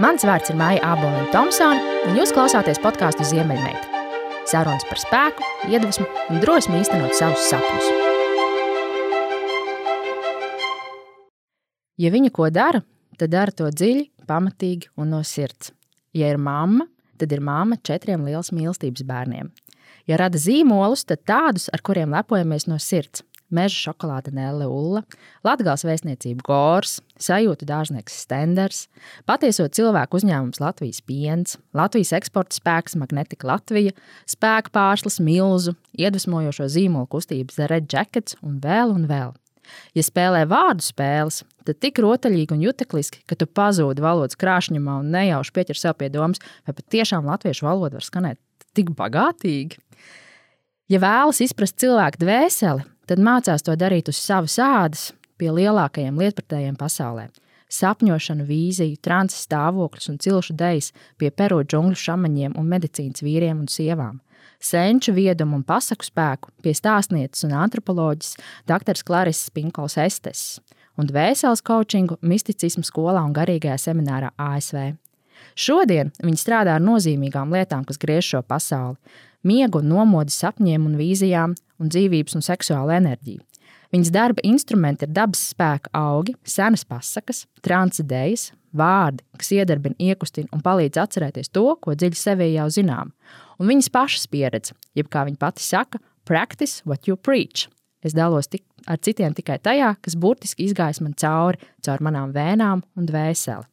Mans vārds ir Maija Aboliņa Thompsone, un jūs klausāties podkāstu Ziemeļmeita. Sarunas par spēku, iedvesmu un drosmi īstenot savus sapņus. Ja viņa ko dara, tad dara to dziļi, pamatīgi un no sirds. Ja ir mamma, tad ir mamma četriem liels mīlestības bērniem. Ja rada zīmolus, tad tādus, ar kuriem lepojamies no sirds meža šokolāde Nelle Ulla, Latvijas vēstniecība Gors, sajūta dārznieks Stenders, patieso cilvēku uzņēmums Latvijas piens, Latvijas eksporta spēks Magnetika Latvija, spēka pārslas Milzu, iedvesmojošo zīmolu kustības The Red Jackets un vēl un vēl. Ja spēlē vārdu spēles, tad tik rotaļīgi un jutekliski, ka tu pazūdi valodas krāšņumā un nejauši pieķer sev pie domas, vai patiešām latviešu valoda var skanēt tik bagātīgi. Ja vēlas izprast cilvēku dvēseli, tad mācās to darīt uz savas ādas pie lielākajiem lietpratējiem pasaulē. Sapņošanu, vīziju, transes stāvokļus un cilšu dejas pie peru džungļu šamaņiem un medicīnas vīriem un sievām. Senču viedumu un pasaku spēku pie stāstnieces un antropoloģijas dr. Klarises Pinkols Estes un dvēseles coachingu misticismu skolā un garīgajā seminārā ASV. Šodien viņi strādā ar nozīmīgām lietām, kas griež šo pasauli - miegu nomodi sapņiem un vīzijām, un dzīvības un seksuālu enerģiju. Viņas darba instrumenti ir dabas spēka augi, senas pasakas, transidējas, vārdi, kas iedarbina, iekustina un palīdz atcerēties to, ko dziļi sevī jau zinām. Un viņas pašas pieredze, jeb kā viņa pati saka, practice what you preach. Es dalos tik, ar citiem tikai tajā, kas burtiski izgājis man cauri, caur manām vēnām un dvēseli.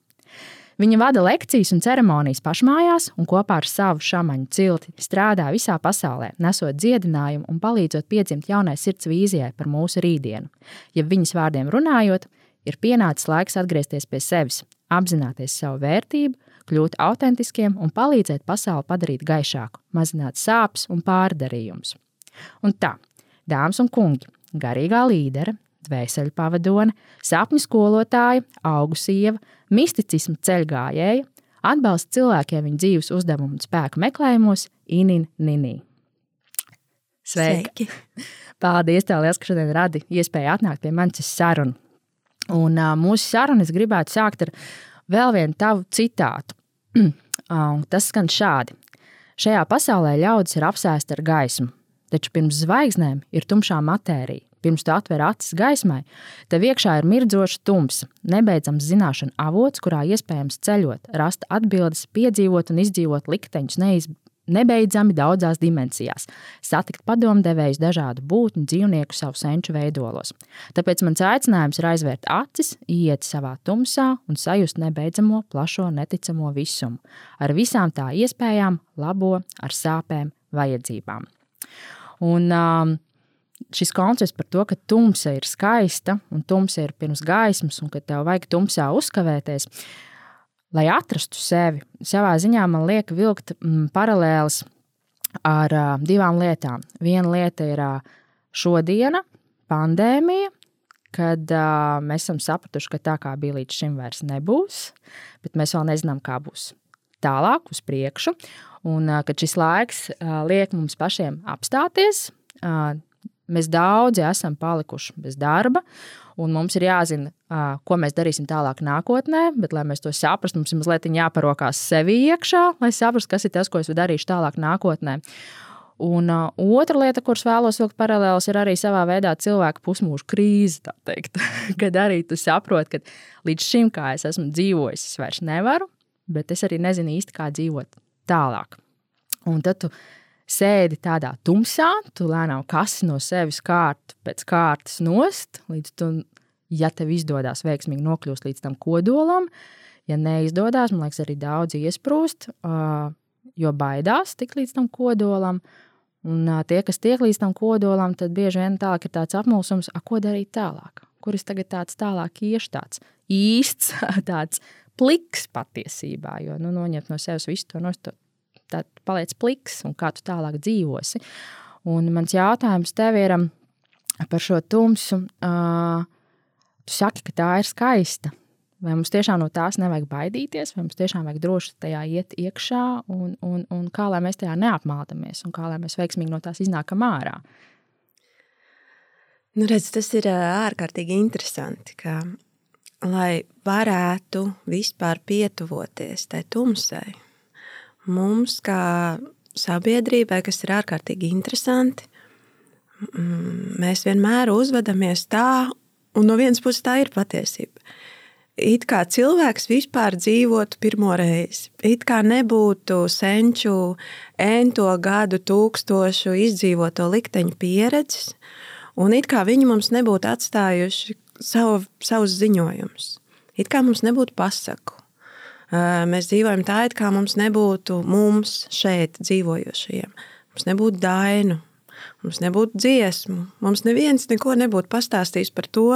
Viņa vada lekcijas un ceremonijas pašmājās un kopā ar savu šāmaņu cilti strādā visā pasaulē, nesot dziedinājumu un palīdzot piedzimt jaunai sirds vīzijai par mūsu rītdienu. Ja viņas vārdiem runājot, ir pienācis laiks atgriezties pie sevis, apzināties savu vērtību, kļūt autentiskiem un palīdzēt pasauli padarīt gaišāku, mazināt sāpes un pārdarījumus. Un tā, dāmas un kungi, garīgā līdere, dvēseli pavadone, sapņu skolotāja, augu sieva, misticismu ceļgājēja, atbalsta cilvēkiem viņu dzīves uzdevumu un spēku meklējumos, Inīna Ninī. Sveiki! Sveiki. Paldies, tev liels, ka šodien radi iespēju atnākt pie manis sarunu. Un uh, mūsu sarunu es gribētu sākt ar vēl vienu tavu citātu. Tas skan šādi. Šajā pasaulē ļaudis ir apsēsti ar gaismu, taču pirms zvaigznēm ir tumšā matērija pirms tu atver acis gaismai, tev iekšā ir mirdzošs tums, nebeidzams zināšanu avots, kurā iespējams ceļot, rast atbildes, piedzīvot un izdzīvot likteņus neiz, nebeidzami daudzās dimensijās, satikt padomdevējus dažādu būtņu, dzīvnieku savu senču veidolos. Tāpēc mans aicinājums ir aizvērt acis, iet savā tumsā un sajust nebeidzamo, plašo, neticamo visumu, ar visām tā iespējām, labo, ar sāpēm, vajadzībām. Un, um, šis koncepts par to, ka tumsa ir skaista un tumsa ir pirms gaismas, un ka tev vajag tumsā uzkavēties, lai atrastu sevi. Savā ziņā man liek vilkt mm, paralēlis ar uh, divām lietām. Viena lieta ir uh, šodiena, pandēmija, kad uh, mēs esam sapratuši, ka tā kā bija līdz šim, vairs nebūs, bet mēs vēl nezinām, kā būs tālāk, uz priekšu. Un kad šis laiks liek mums pašiem apstāties, Mēs daudzi esam palikuši bez darba, un mums ir jāzina, ko mēs darīsim tālāk nākotnē. Bet, lai mēs to saprastu, mums ir mazliet jāparokās sevi iekšā, lai saprastu, kas ir tas, ko es darīšu tālāk nākotnē. Un uh, otra lieta, kuras vēlos vilkt paralēlus, ir arī savā veidā cilvēka pusmūža krīze. Kad arī tu saproti, ka līdz šim, kā es esmu dzīvojis, es vairs nevaru, bet es arī nezinu īsti, kā dzīvot tālāk. Un tad tu sēdi tādā tumsā, tu lēnām kasi no sevis kārtu pēc kārtas nost, līdz tu, ja tev izdodas veiksmīgi nokļūst līdz tam kodolam, ja neizdodas, man liekas, arī daudz iesprūst, jo baidās tikt līdz tam kodolam. Un tie, kas tiek līdz tam kodolam, tad bieži vien tālāk ir tāds apmulsums, ko darīt tālāk. Kur es tagad tāds tālāk iešu, tāds īsts, tāds pliks patiesībā, jo nu, noņemt no sevis visu to nostot tad paliec pliks un kā tu tālāk dzīvosi. Un mans jautājums tev ir um, par šo tumsu. Uh, tu saki, ka tā ir skaista. Vai mums tiešām no tās nevajag baidīties, vai mums tiešām vajag droši tajā iet iekšā, un, un, un kā lai mēs tajā neapmaldamies, un kā lai mēs veiksmīgi no tās iznākam ārā? Nu, redz, tas ir ārkārtīgi interesanti, ka lai varētu vispār pietuvoties tai tumsai, mums kā sabiedrībai, kas ir ārkārtīgi interesanti, mēs vienmēr uzvedamies tā, un no vienas puses tā ir patiesība. It kā cilvēks vispār dzīvotu pirmo reizi, it kā nebūtu senču, ento gadu, tūkstošu izdzīvoto likteņu pieredzes, un it kā viņi mums nebūtu atstājuši savu, savus ziņojumus. It kā mums nebūtu pasaku. Mēs dzīvojam tā, it kā mums nebūtu mums šeit dzīvojošajiem. Mums nebūtu dainu, mums nebūtu dziesmu. Mums neviens neko nebūtu pastāstījis par to,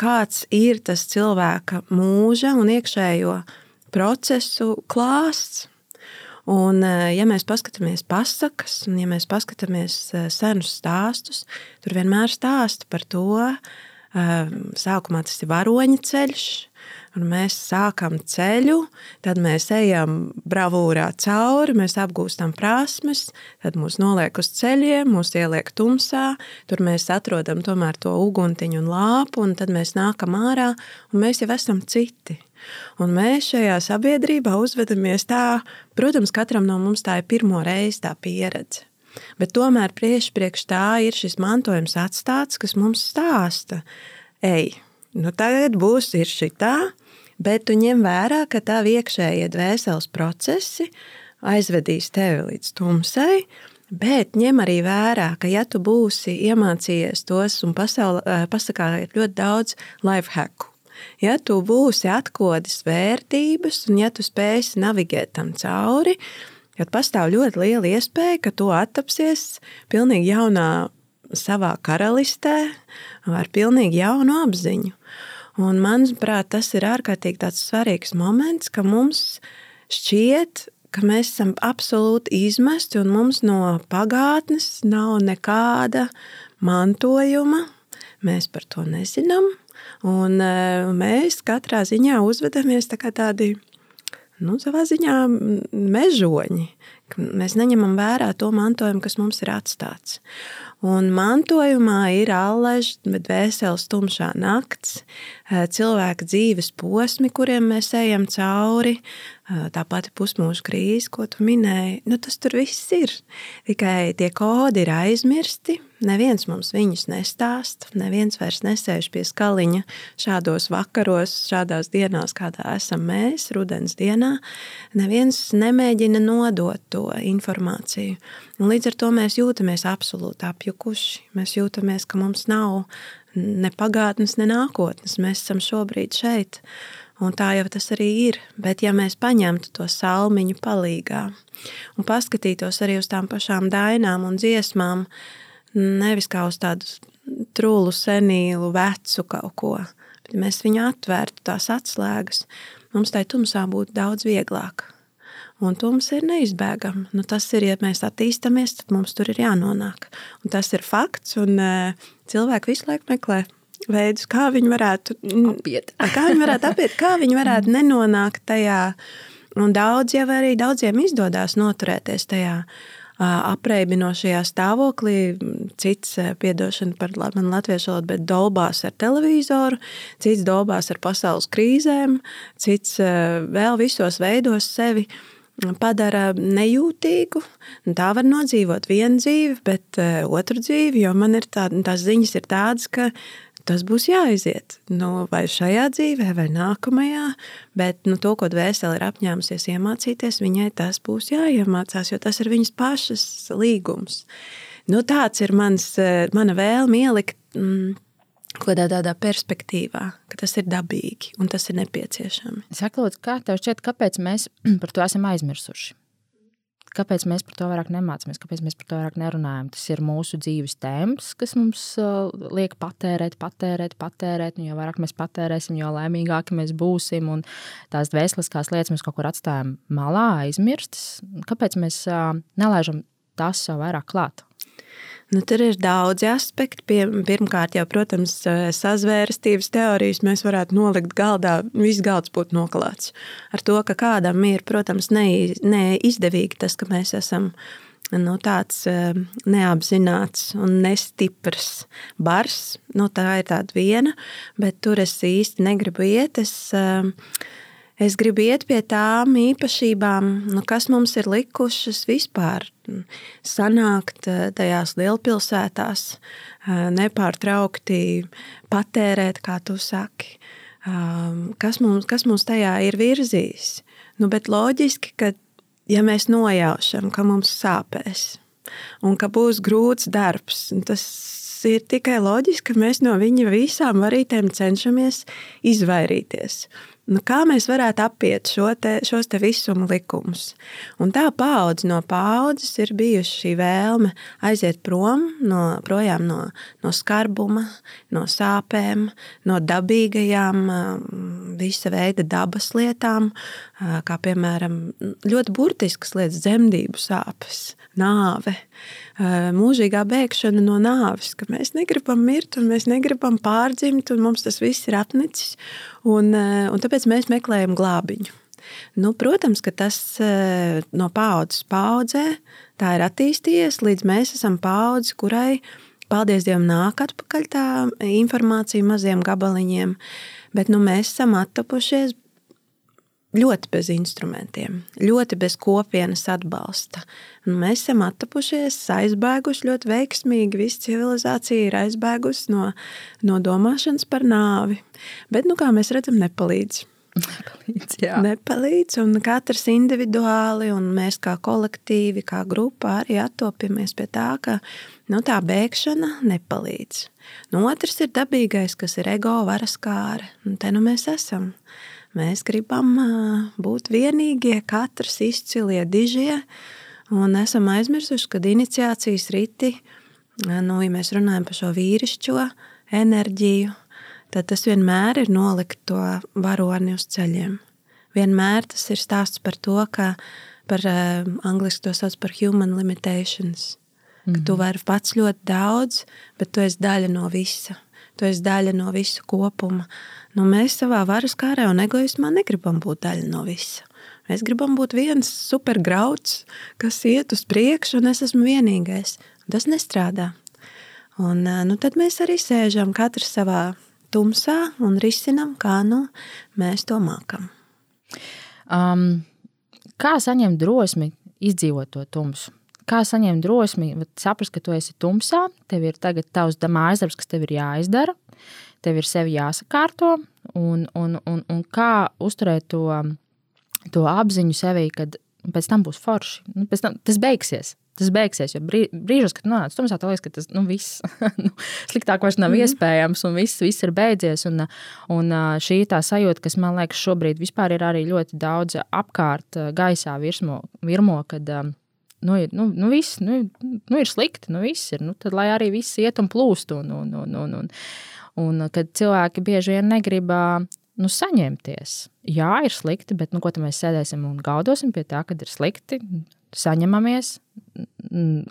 kāds ir tas cilvēka mūža un iekšējo procesu klāsts. Un, ja mēs paskatāmies pasakas, un ja mēs paskatāmies senus stāstus, tur vienmēr stāsta par to, sākumā tas ir varoņa ceļš, un mēs sākam ceļu, tad mēs ejam bravūrā cauri, mēs apgūstam prasmes, tad mūs noliek uz ceļiem, mūs ieliek tumsā, tur mēs atrodam tomēr to uguntiņu un lāpu, un tad mēs nākam ārā, un mēs jau esam citi. Un mēs šajā sabiedrībā uzvedamies tā, protams, katram no mums tā ir pirmo reizi tā pieredze. Bet tomēr priekš, priekš tā ir šis mantojums atstāts, kas mums stāsta, ej, nu tagad būs ir šitā, bet tu ņem vērā, ka tā iekšējie dvēseles procesi aizvedīs tevi līdz tumsai, bet ņem arī vērā, ka ja tu būsi iemācījies tos un pasaulē, eh, pasakā ļoti daudz life hacku, ja tu būsi atkodis vērtības un ja tu spēsi navigēt tam cauri, kad pastāv ļoti liela iespēja, ka tu attapsies pilnīgi jaunā savā karalistē ar pilnīgi jaunu apziņu. Un manuprāt, tas ir ārkārtīgi svarīgs moments, ka mums šķiet, ka mēs esam absolūti izmesti un mums no pagātnes nav nekāda mantojuma. Mēs par to nezinām. Un eh, mēs katrā ziņā uzvedamies tā kā tādi nu, savā ziņā mežoņi. Mēs neņemam vērā to mantojumu, kas mums ir atstāts. Un mantojumā ir allaž, bet vēsels tumšā nakts, cilvēka dzīves posmi, kuriem mēs ejam cauri, tā pati pusmūža krīze, ko tu minēji. Nu, tas tur viss ir. Tikai tie kodi ir aizmirsti, Neviens mums viņus nestāst, neviens vairs nesēž pie skaliņa šādos vakaros, šādās dienās, kādā esam mēs, rudens dienā. Neviens nemēģina nodot to informāciju. Un līdz ar to mēs jūtamies absolūti apjukuši. Mēs jūtamies, ka mums nav ne pagātnes, ne nākotnes. Mēs esam šobrīd šeit. Un tā jau tas arī ir. Bet, ja mēs paņemtu to salmiņu palīdzīgā un paskatītos arī uz tām pašām dainām un dziesmām, Nevis kā uz tādu trūlu, senīlu, vecu kaut ko. Bet, ja mēs viņu atvērtu, tās atslēgas, mums tai tumsā būtu daudz vieglāk. Un tums ir neizbēgami. Nu, tas ir, ja mēs attīstāmies, tad mums tur ir jānonāk. Un tas ir fakts, un uh, cilvēki visu laiku meklē veidus, kā viņi varētu apiet. kā viņi varētu apiet, kā viņi varētu nenonākt tajā. Un daudz jau arī daudziem izdodas noturēties tajā apreibinošajā stāvoklī. Cits, piedošana par manu latviešu valodu, bet dolbās ar televizoru, cits dolbās ar pasaules krīzēm, cits vēl visos veidos sevi padara nejūtīgu. Tā var nodzīvot vienu dzīvi, bet otru dzīvi, jo man ir tā, tās ziņas ir tādas, ka tas būs jāiziet. Nu, vai šajā dzīvē, vai nākamajā, bet nu, to, ko dvēsele ir apņēmusies iemācīties, viņai tas būs jāiemācās, jo tas ir viņas pašas līgums. Nu, tāds ir mans, mana vēlme ielikt mm, kādā tādā perspektīvā, ka tas ir dabīgi un tas ir nepieciešami. Saka, lūdzu, kā tev šķiet, kāpēc mēs par to esam aizmirsuši? Kāpēc mēs par to vairāk nemācāmies, kāpēc mēs par to vairāk nerunājam? Tas ir mūsu dzīves tēmas, kas mums uh, liek patērēt, patērēt, patērēt. Jo vairāk mēs patērēsim, jo laimīgāki mēs būsim. Un tās dvēseliskās lietas mēs kaut kur atstājam malā, aizmirstas. Kāpēc mēs uh, nelaižam tās sev vairāk klāt? Nu, tur ir daudzi aspekti. Pirmkārt, jau, protams, sazvērstības teorijas mēs varētu nolikt galdā. Viss galds būtu noklāts ar to, ka kādam ir, protams, neizdevīgi tas, ka mēs esam nu, tāds neapzināts un nestiprs bars. Nu, tā ir tāda viena, bet tur es īsti negribu iet. Es, es gribu iet pie tām īpašībām, nu, kas mums ir likušas vispār sanākt tajās lielpilsētās, nepārtraukti patērēt, kā tu saki. Kas mums, kas mums tajā ir virzījis? Nu, bet loģiski, ka ja mēs nojaušam, ka mums sāpēs un ka būs grūts darbs, tas ir tikai loģiski, ka mēs no viņa visām varītēm cenšamies izvairīties. Nu, kā mēs varētu apiet šo te, šos te visuma likumus? Un tā paudze no paudzes ir bijusi šī vēlme aiziet prom no, projām no, no skarbuma, no sāpēm, no dabīgajām, visa veida dabas lietām, kā piemēram ļoti burtiskas lietas, dzemdību sāpes, nāve mūžīgā bēgšana no nāves, ka mēs negribam mirt un mēs negribam pārdzimt, un mums tas viss ir apnicis. Un, un tāpēc mēs meklējam glābiņu. Nu, protams, ka tas no paudzes paudzē tā ir attīstījies, līdz mēs esam paudze, kurai, paldies Dievam, nāk atpakaļ tā informācija maziem gabaliņiem. Bet nu, mēs esam attapušies ļoti bez instrumentiem, ļoti bez kopienas atbalsta. Un mēs esam attapušies, aizbēguši ļoti veiksmīgi. Visa civilizācija ir aizbēgusi no, no domāšanas par nāvi. Bet, nu, kā mēs redzam, nepalīdz. Nepalīdz, jā. nepalīdz, un katrs individuāli, un mēs kā kolektīvi, kā grupa arī attopamies pie tā, ka nu, tā bēgšana nepalīdz. Nu, otrs ir dabīgais, kas ir ego varas kāre, un te nu mēs esam. Mēs gribam būt vienīgie, katrs izcilie dižie, un esam aizmirsuši, ka iniciācijas riti, nu, ja mēs runājam par šo vīrišķo enerģiju, tad tas vienmēr ir nolikt to varoni uz ceļiem. Vienmēr tas ir stāsts par to, ka par angliski to sauc par human limitations, mm -hmm. tu vari pats ļoti daudz, bet tu esi daļa no visa. Tu esi daļa no visu kopuma. Nu, mēs savā varas kārā un egoismā negribam būt daļa no visa. Mēs gribam būt viens supergrauds, kas iet uz priekšu, un es esmu vienīgais. Tas nestrādā. Un, nu, tad mēs arī sēžam katrs savā tumsā un risinām, kā nu, mēs to mākam. Um, kā saņemt drosmi izdzīvot to tumsu? Kā saņemt drosmi, saprast, ka tu esi tumsā, tev ir tagad tavs mājas darbs, kas tev ir jāizdara, tev ir sevi jāsakārto, un, un, un, un kā uzturēt to, to apziņu sevī, kad pēc tam būs forši. Nu, tam, tas beigsies. Tas beigsies, jo brīžos, kad nonāc tumsā, tā liekas, ka tas nu, viss nu, sliktāk vairs nav mm -hmm. iespējams, un viss, viss ir beidzies. Un, un šī tā sajūta, kas man liekas šobrīd ir arī ļoti daudz apkārt gaisā virsmo, virmo, kad nu, ir, nu, nu, viss, nu, nu, ir slikti, nu, viss ir. Nu, tad lai arī viss iet un plūst. Un, un, un, un, un, Un kad cilvēki bieži vien negrib nu, saņemties. Jā, ir slikti, bet nu, ko mēs sēdēsim un gaudosim pie tā, kad ir slikti? Saņemamies,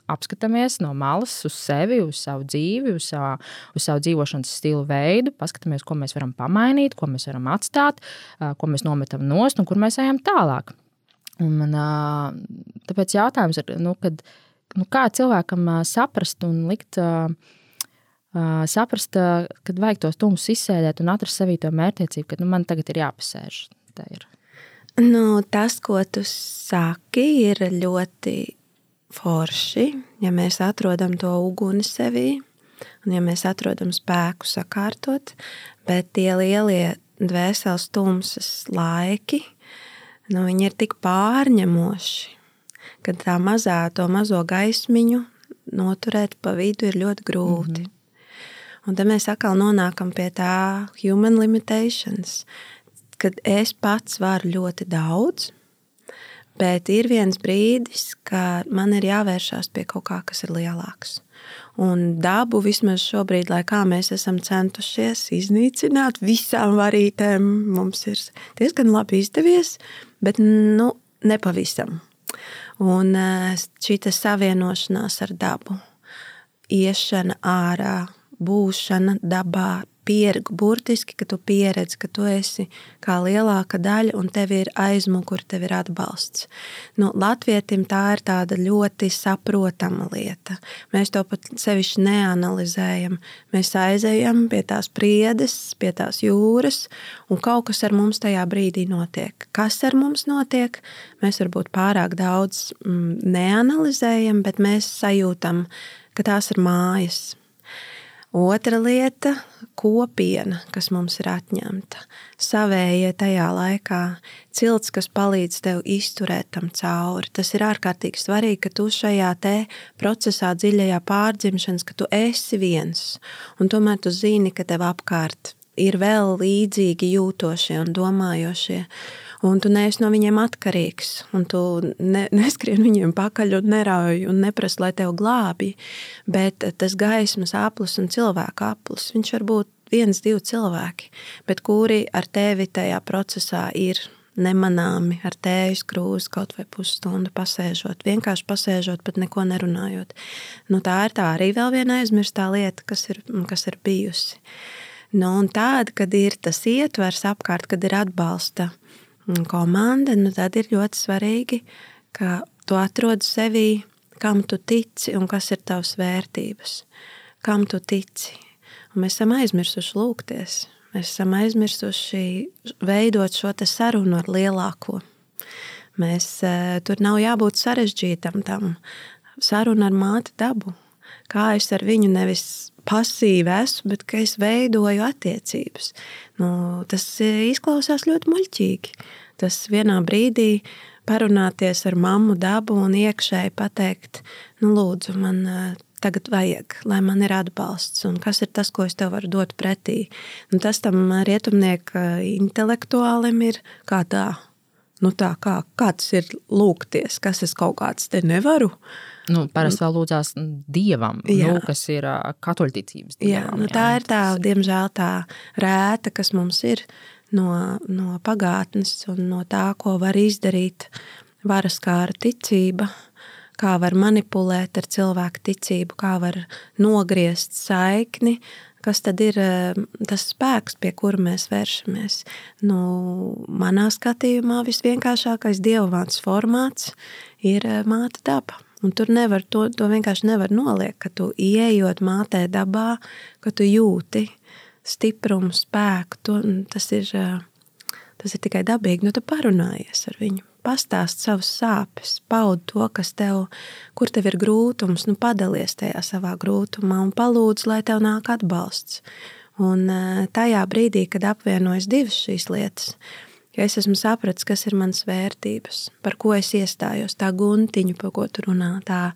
apskatāmies no malas uz sevi, uz savu dzīvi, uz savu, uz savu dzīvošanas stilu veidu, paskatāmies, ko mēs varam pamainīt, ko mēs varam atstāt, ko mēs nometam nost un kur mēs ejam tālāk. Un man, tāpēc jautājums ir, nu, kad, nu, kā cilvēkam saprast un likt saprast, kad vajag tos tumsus izsēdēt un atrast sevī to mērķtiecību, ka nu, man tagad ir jāpasēž. Ir. Nu, tas, ko tu saki, ir ļoti forši, ja mēs atrodam to uguni sevī un ja mēs atrodam spēku sakārtot, bet tie lielie dvēseles tumsas laiki, nu, viņi ir tik pārņemoši, ka tā mazā, to mazo gaismiņu noturēt pa vidu ir ļoti grūti. Mm -hmm. Un tad mēs atkal nonākam pie tā human limitations, kad es pats varu ļoti daudz, bet ir viens brīdis, kad man ir jāvēršās pie kaut kā, kas ir lielāks. Un dabu vismaz šobrīd, lai kā mēs esam centušies iznīcināt visām varītēm, mums ir diezgan labi izdevies, bet nu, nepavisam. Un eh, šī savienošanās ar dabu, iešana ārā, būšana dabā, pieredzi, burtiski, ka tu pieredzi, ka tu esi kā lielāka daļa un tev ir aizmugure, tev ir atbalsts. Nu, Latvietim tā ir tāda ļoti saprotama lieta. Mēs to pat sevišķi neanalizējam. Mēs aizejam pie tās priedes, pie tās jūras, un kaut kas ar mums tajā brīdī notiek. Kas ar mums notiek? Mēs varbūt pārāk daudz mm, neanalizējam, bet mēs sajūtam, ka tās ir mājas Otra lieta - kopiena, kas mums ir atņemta. Savējie tajā laikā, cilts, kas palīdz tev izturēt tam cauri. Tas ir ārkārtīgi svarīgi, ka tu šajā procesā, dziļajā pārdzimšanas, ka tu esi viens. Un tomēr tu zini, ka tev apkārt ir vēl līdzīgi jūtošie un domājošie un tu neesi no viņiem atkarīgs. Un tu ne, neskrien viņiem pakaļ un nerauj un neprasa, lai tevi glābi. Bet tas gaismas aplis un cilvēka aplis, viņš var būt viens, divi cilvēki, bet kuri ar tevi tajā procesā ir nemanāmi ar tēju krūzi kaut vai pusstundu pasēžot, vienkārši pasēžot, pat neko nerunājot. Nu, tā ir tā arī vēl viena aizmirstā lieta, kas ir, kas ir bijusi. Nu, un tāda, kad ir tas ietvers apkārt, kad ir atbalsta komanda, nu tad ir ļoti svarīgi, ka tu atrod sevī, kam tu tici un kas ir tavs vērtības, kam tu tici. Un mēs esam aizmirsuši lūgties, mēs esam aizmirsuši veidot šo sarunu ar lielāko. Mēs, e, tur nav jābūt sarežģītam tam. Saruna ar māti dabu. Kā es ar viņu nevis pasīvi esmu, bet ka es veidoju attiecības. Nu, tas izklausās ļoti muļķīgi. Tas vienā brīdī parunāties ar mammu dabu un iekšēji pateikt, nu, lūdzu, man tagad vajag, lai man ir atbalsts, un kas ir tas, ko es tev varu dot pretī. Un tas tam rietumnieka intelektuālim ir kā tā. Nu tā kā, kā tas ir lūgties, kas es kaut kāds te nevaru. Nu, parasti vēl lūdzās dievam, nu, kas ir katoļticības dievam. Jā, nu, tā jā. ir tā, diemžēl tā rēta, kas mums ir no, no pagātnes un no tā, ko var izdarīt varas kāra ticība, kā var manipulēt ar cilvēku ticību, kā var nogriezt saikni, kas tad ir tas spēks, pie kura mēs vēršamies. Nu, manā skatījumā visvienkāršākais dievvvārds formāts ir māte daba. Un tur nevar to, to vienkārši nevar noliekt, ka tu ieejot mātē dabā, ka tu jūti, stiprumu, spēku. To, tas, ir, tas ir tikai dabīgi. Nu, tu parunājies ar viņu, pastāst savus sāpes, paud to, kas tev, kur tev ir grūtums, nu, padalies tajā savā grūtumā un palūdz, lai tev nāk atbalsts. Un tajā brīdī, kad apvienojas divas šīs lietas, ja es esmu sapratis, kas ir manas vērtības, par ko es iestājos, tā guntiņa, par ko tu runā, tā,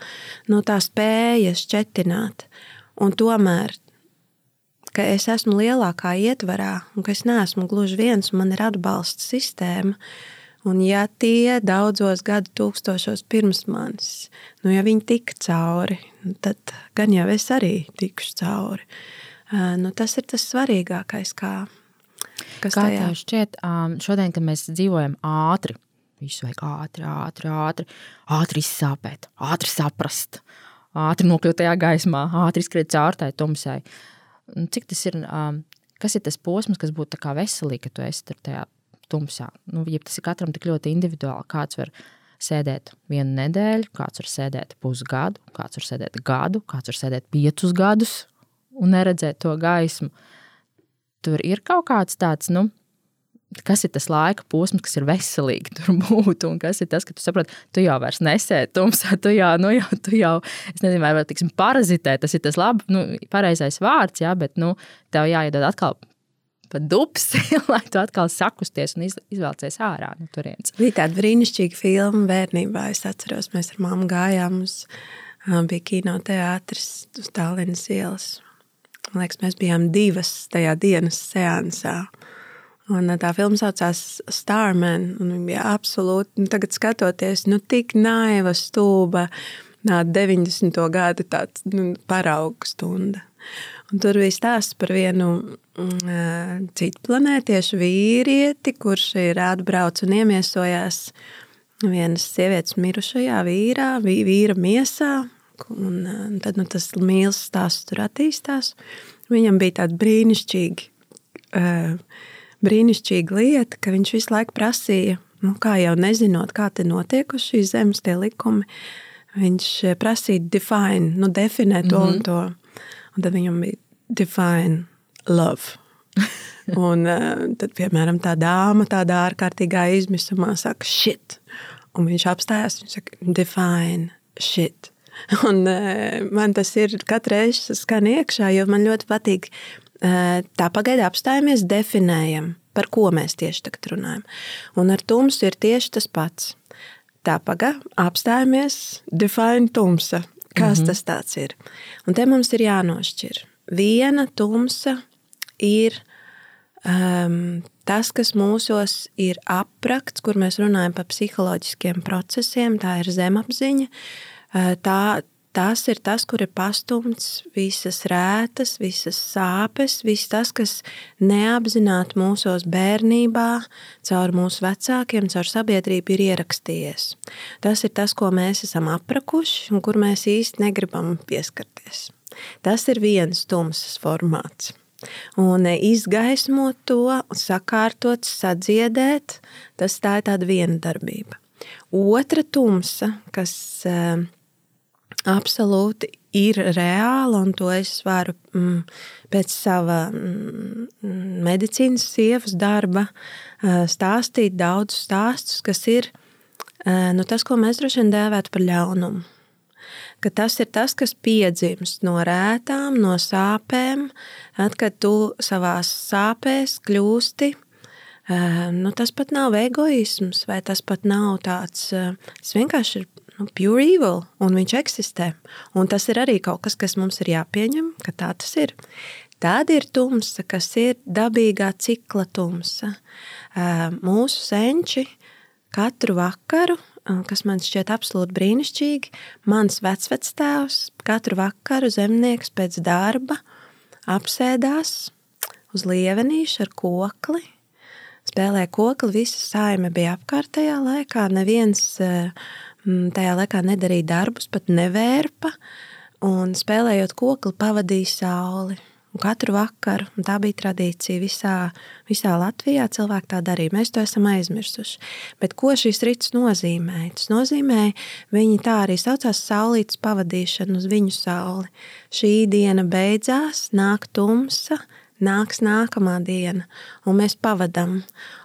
no nu, tā spēja šķetināt, un tomēr ka es esmu lielākā ietvarā un ka es neesmu gluži viens, man ir atbalsta sistēma. Un ja tie daudzos gadu tūkstošos pirms manis, nu ja viņi tika cauri, tad gan jau es arī tikšu cauri. Nu, tas ir tas svarīgākais, kā, kas kā tev šķiet, šodien, kad mēs dzīvojam ātri, visu vajag ātri, ātri, ātri, ātri izsāpēt, ātri saprast, ātri nokļūt tajā gaismā, ātri izskriet caur tai tumsai. Uh, Cik tas ir, kas ir tas posms, kas būtu veselīgi, ka tu esi tajā tumsā? Nu, ja tas ir katram tik ļoti individuāli, kāds var sēdēt vienu nedēļu, kāds var sēdēt pusgadu, kāds var sēdēt gadu, kāds var sēdēt piecus gadus un neredzēt to gaismu. Tur ir kaut kāds tāds, nu, kas ir tas laika posms, kas ir veselīgi tur būt, un kas ir tas, ka tu saproti, tu jau vairs nesēdi tumsā, tu jau, nu, jau, tu jau es nezinu, vai tiksim, parazitē, tas ir tas labi, nu, pareizais vārds, jā, bet, nu, tev jāiedod atkal pa dubsi, lai tu atkal sakusties un izvēlcies ārā no turienes. Bija tāda brīnišķīga filma bērnībā, es atceros, mēs ar mammu gājām uz, bija kino teātris uz Tallinas ielas. Man liekas, mēs bijām divas tajā dienas seansā. Un tā filma saucās Starman. Viņa bija absolūti, nu, tagad skatoties, nu, tik naiva, stūba, 90. gadu tāds, nu, paraugu stunda. Un tur bija stāsts par vienu mm, citu planētiešu vīrieti, kurš ir atbraucis un iemiesojās vienas sievietes mirušajā vīrā, vīra miesā. Un tad nu, tas mīlestības stāsts tur attīstās. Viņam bija tādi brīnišķīgi uh, brīnišķīga lieta, ka viņš visu laiku prasīja, nu, kā jau nezinot, kā te notiek uz šīs zemes tie likumi, viņš prasīja define, nu, definēt to mm -hmm. un to. Un tad viņam bija define love. un uh, tad, piemēram, tā dāma tādā ārkārtīgā izmisumā saka shit. Un viņš apstājās, viņš saka define shit. Un uh, man tas ir katru reizi skan iekšā, jo man ļoti patīk tā pagaidi apstājamies, definējam, par ko mēs tieši tagad runājam. Un ar tumsu ir tieši tas pats. Tā pagaidi apstājamies, define tumsa. Kas mm -hmm. tas tāds ir? Un te mums ir jānošķir. Viena tumsa ir um, tas, kas mūsos ir aprakts, kur mēs runājam par psiholoģiskiem procesiem, tā ir zemapziņa. Tā, tas ir tas, kur ir pastumts visas rētas, visas sāpes, viss tas, kas neapzināti mūsos bērnībā, caur mūsu vecākiem, caur sabiedrību ir ierakstījies. Tas ir tas, ko mēs esam aprakuši un kur mēs īsti negribam pieskarties. Tas ir viens tumsas formāts. Un izgaismot to, sakārtot, sadziedēt, tas tā ir tāda viena darbība. Otra tumsa, kas uh, absolūti ir reāla, un to es varu mm, pēc sava mm, medicīnas sievas darba stāstīt daudz stāstus, kas ir nu, tas, ko mēs droši vien dēvētu par ļaunumu. Ka tas ir tas, kas piedzimst no rētām, no sāpēm, tad, kad tu savā sāpēs kļūsti. Nu, tas pat nav egoisms, vai tas pat nav tāds. Tas vienkārši ir nu, pure evil, un viņš eksistē. Un tas ir arī kaut kas, kas mums ir jāpieņem, ka tā tas ir. Tāda ir tumsa, kas ir dabīgā cikla tumsa. Mūsu senči katru vakaru, kas man šķiet absolūti brīnišķīgi, mans vecvectēvs katru vakaru zemnieks pēc darba apsēdās uz lievenīša ar kokli, spēlēja kokli, visa saime bija apkārtējā laikā, neviens Mm, tajā laikā nedarīja darbus, pat nevērpa, un spēlējot kokli, pavadīja sauli. Un katru vakaru, un tā bija tradīcija visā, visā Latvijā, cilvēki tā darīja. Mēs to esam aizmirsuši. Bet ko šis rīts nozīmē? Tas nozīmē, viņi tā arī saucās saulītas pavadīšanu uz viņu sauli. Šī diena beidzās, nāk tumsa, nāks nākamā diena, un mēs pavadām.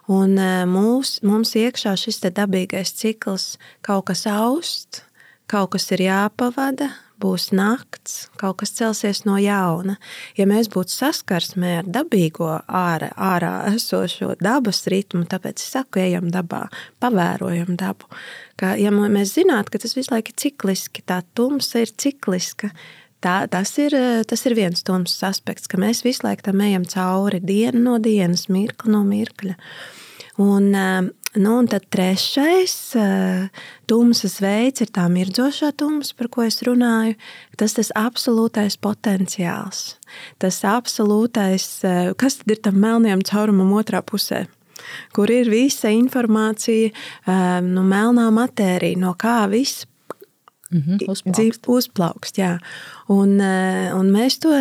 Un e, mūs, mums iekšā šis dabīgais cikls kaut kas aust, kaut kas ir jāpavada, būs nakts, kaut kas celsies no jauna. Ja mēs būtu saskarsmē ar dabīgo ārā, ārā esošo dabas ritmu, tāpēc es saku, ejam dabā, pavērojam dabu. Ka, ja mēs zinātu, ka tas visu laiku ir cikliski, tā tumsa ir cikliska, tā, tas, ir, tas ir viens tumsas aspekts, ka mēs visu laiku tam ejam cauri dienu no dienas, mirkli no mirkļa. Un, nu, un tad trešais tumsas veids ir tā mirdzošā tumsa, par ko es runāju. Tas ir absolūtais potenciāls. Tas absolūtais, kas tad ir tam melnajam caurumam otrā pusē? Kur ir visa informācija, nu, melnā matērija, no kā viss -hmm, uzplaukst. uzplaukst jā. un, eh, un mēs to,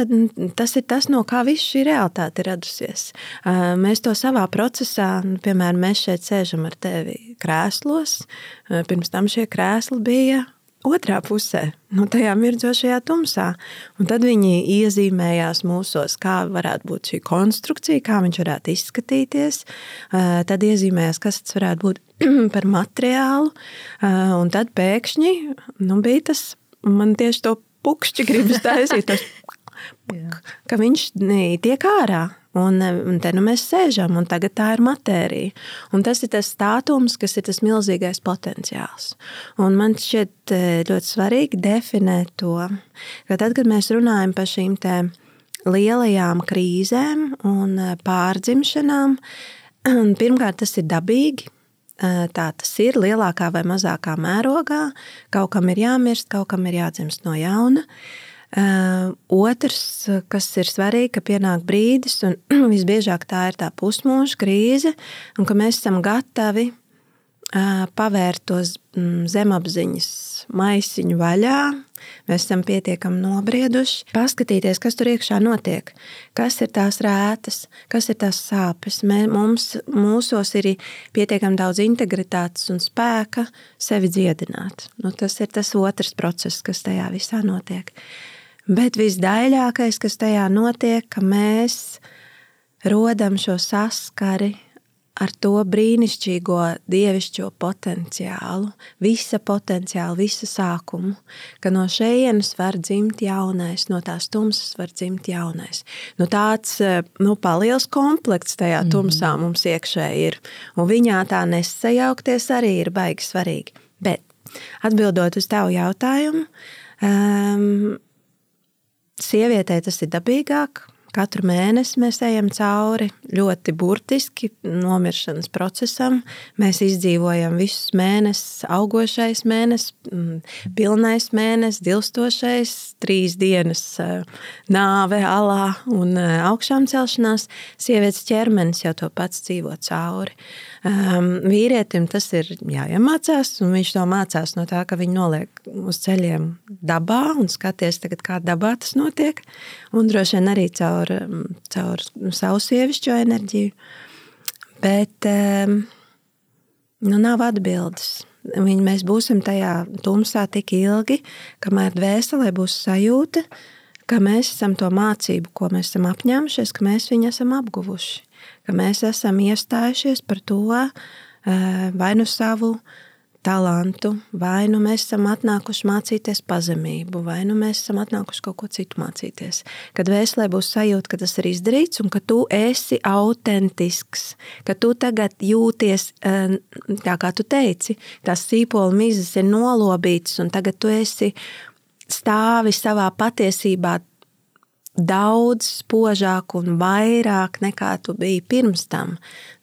tas ir tas, no kā viss šī realitāte ir radusies. Eh, mēs to savā procesā, nu, piemēram, mēs šeit sēžam ar tevi krēslos. Eh, pirms tam šie krēsli bija otrā pusē, no tajā mirdzošajā tumsā. Un tad viņi iezīmējās mūsos, kā varētu būt šī konstrukcija, kā viņš varētu izskatīties. Tad iezīmējās, kas tas varētu būt par materiālu. Un tad pēkšņi nu, bija tas, man tieši to pukšķi gribas taisīt, tas, ka viņš tiek ārā. Un, un te nu mēs sēžam, un tagad tā ir matērija. Un tas ir tas stāvums, kas ir tas milzīgais potenciāls. Un man šķiet ļoti svarīgi definēt to, ka tad, kad mēs runājam par šīm lielajām krīzēm un pārdzimšanām, pirmkārt, tas ir dabīgi. E, tā tas ir lielākā vai mazākā mērogā. Kaut kam ir jāmirst, kaut kam ir jādzimst no jauna. Uh, Otrs, kas ir svarīgi, ka pienāk brīdis, un visbiežāk tā ir tā pusmūža krīze, un ka mēs esam gatavi pavērt tos zemapziņas maisiņu vaļā. Mēs esam pietiekami nobrieduši, paskatīties, kas tur iekšā notiek, kas ir tās rētas, kas ir tās sāpes. Mē, mums, mūsos ir pietiekami daudz integritātes un spēka sevi dziedināt. Nu, tas ir tas otrs process, kas tajā visā notiek. Bet visdaļākais, kas tajā notiek, ka mēs rodam šo saskari ar to brīnišķīgo dievišķo potenciālu, visa potenciāla, visa sākumu, ka no šejienes var dzimt jaunais, no tās tumsas var dzimt jaunais. Nu, tāds nu, liels komplekts tajā mhm. tumsā mums iekšē ir, un viņā tā nesajaukties arī ir baigi svarīgi. Bet atbildot uz tavu jautājumu, um, sievietei tas ir dabīgāk, Katru mēnesi mēs ejam cauri ļoti burtiski nomiršanas procesam. Mēs izdzīvojam visus mēnešus, augošais mēnesis, mm, pilnais mēnesis, dilstošais, trīs dienas eh, nāve, alā un eh, augšām celšanās. Sievietes ķermenis jau to pats dzīvo cauri. Um, vīrietim tas ir jāiemācās, un viņš to mācās no tā, ka viņi noliek uz ceļiem dabā un skaties, tagad, kā dabā tas notiek. Un droši vien arī caur, caur savu sievišķo enerģiju. Bet um, nu, nav atbildes. Viņi, mēs būsim tajā tumsā tik ilgi, kamēr dvēselē būs sajūta, ka mēs esam to mācību, ko mēs esam apņēmušies, ka mēs viņu esam apguvuši ka mēs esam iestājušies par to eh, vai nu savu talantu, vai nu mēs esam atnākuši mācīties pazemību, vai nu mēs esam atnākuši kaut ko citu mācīties. Kad vēslē būs sajūta, ka tas ir izdarīts un ka tu esi autentisks, ka tu tagad jūties eh, tā, kā tu teici, tās sīpola mizas ir nolobītas un tagad tu esi stāvi savā patiesībā daudz spožāk un vairāk nekā tu biji pirms tam,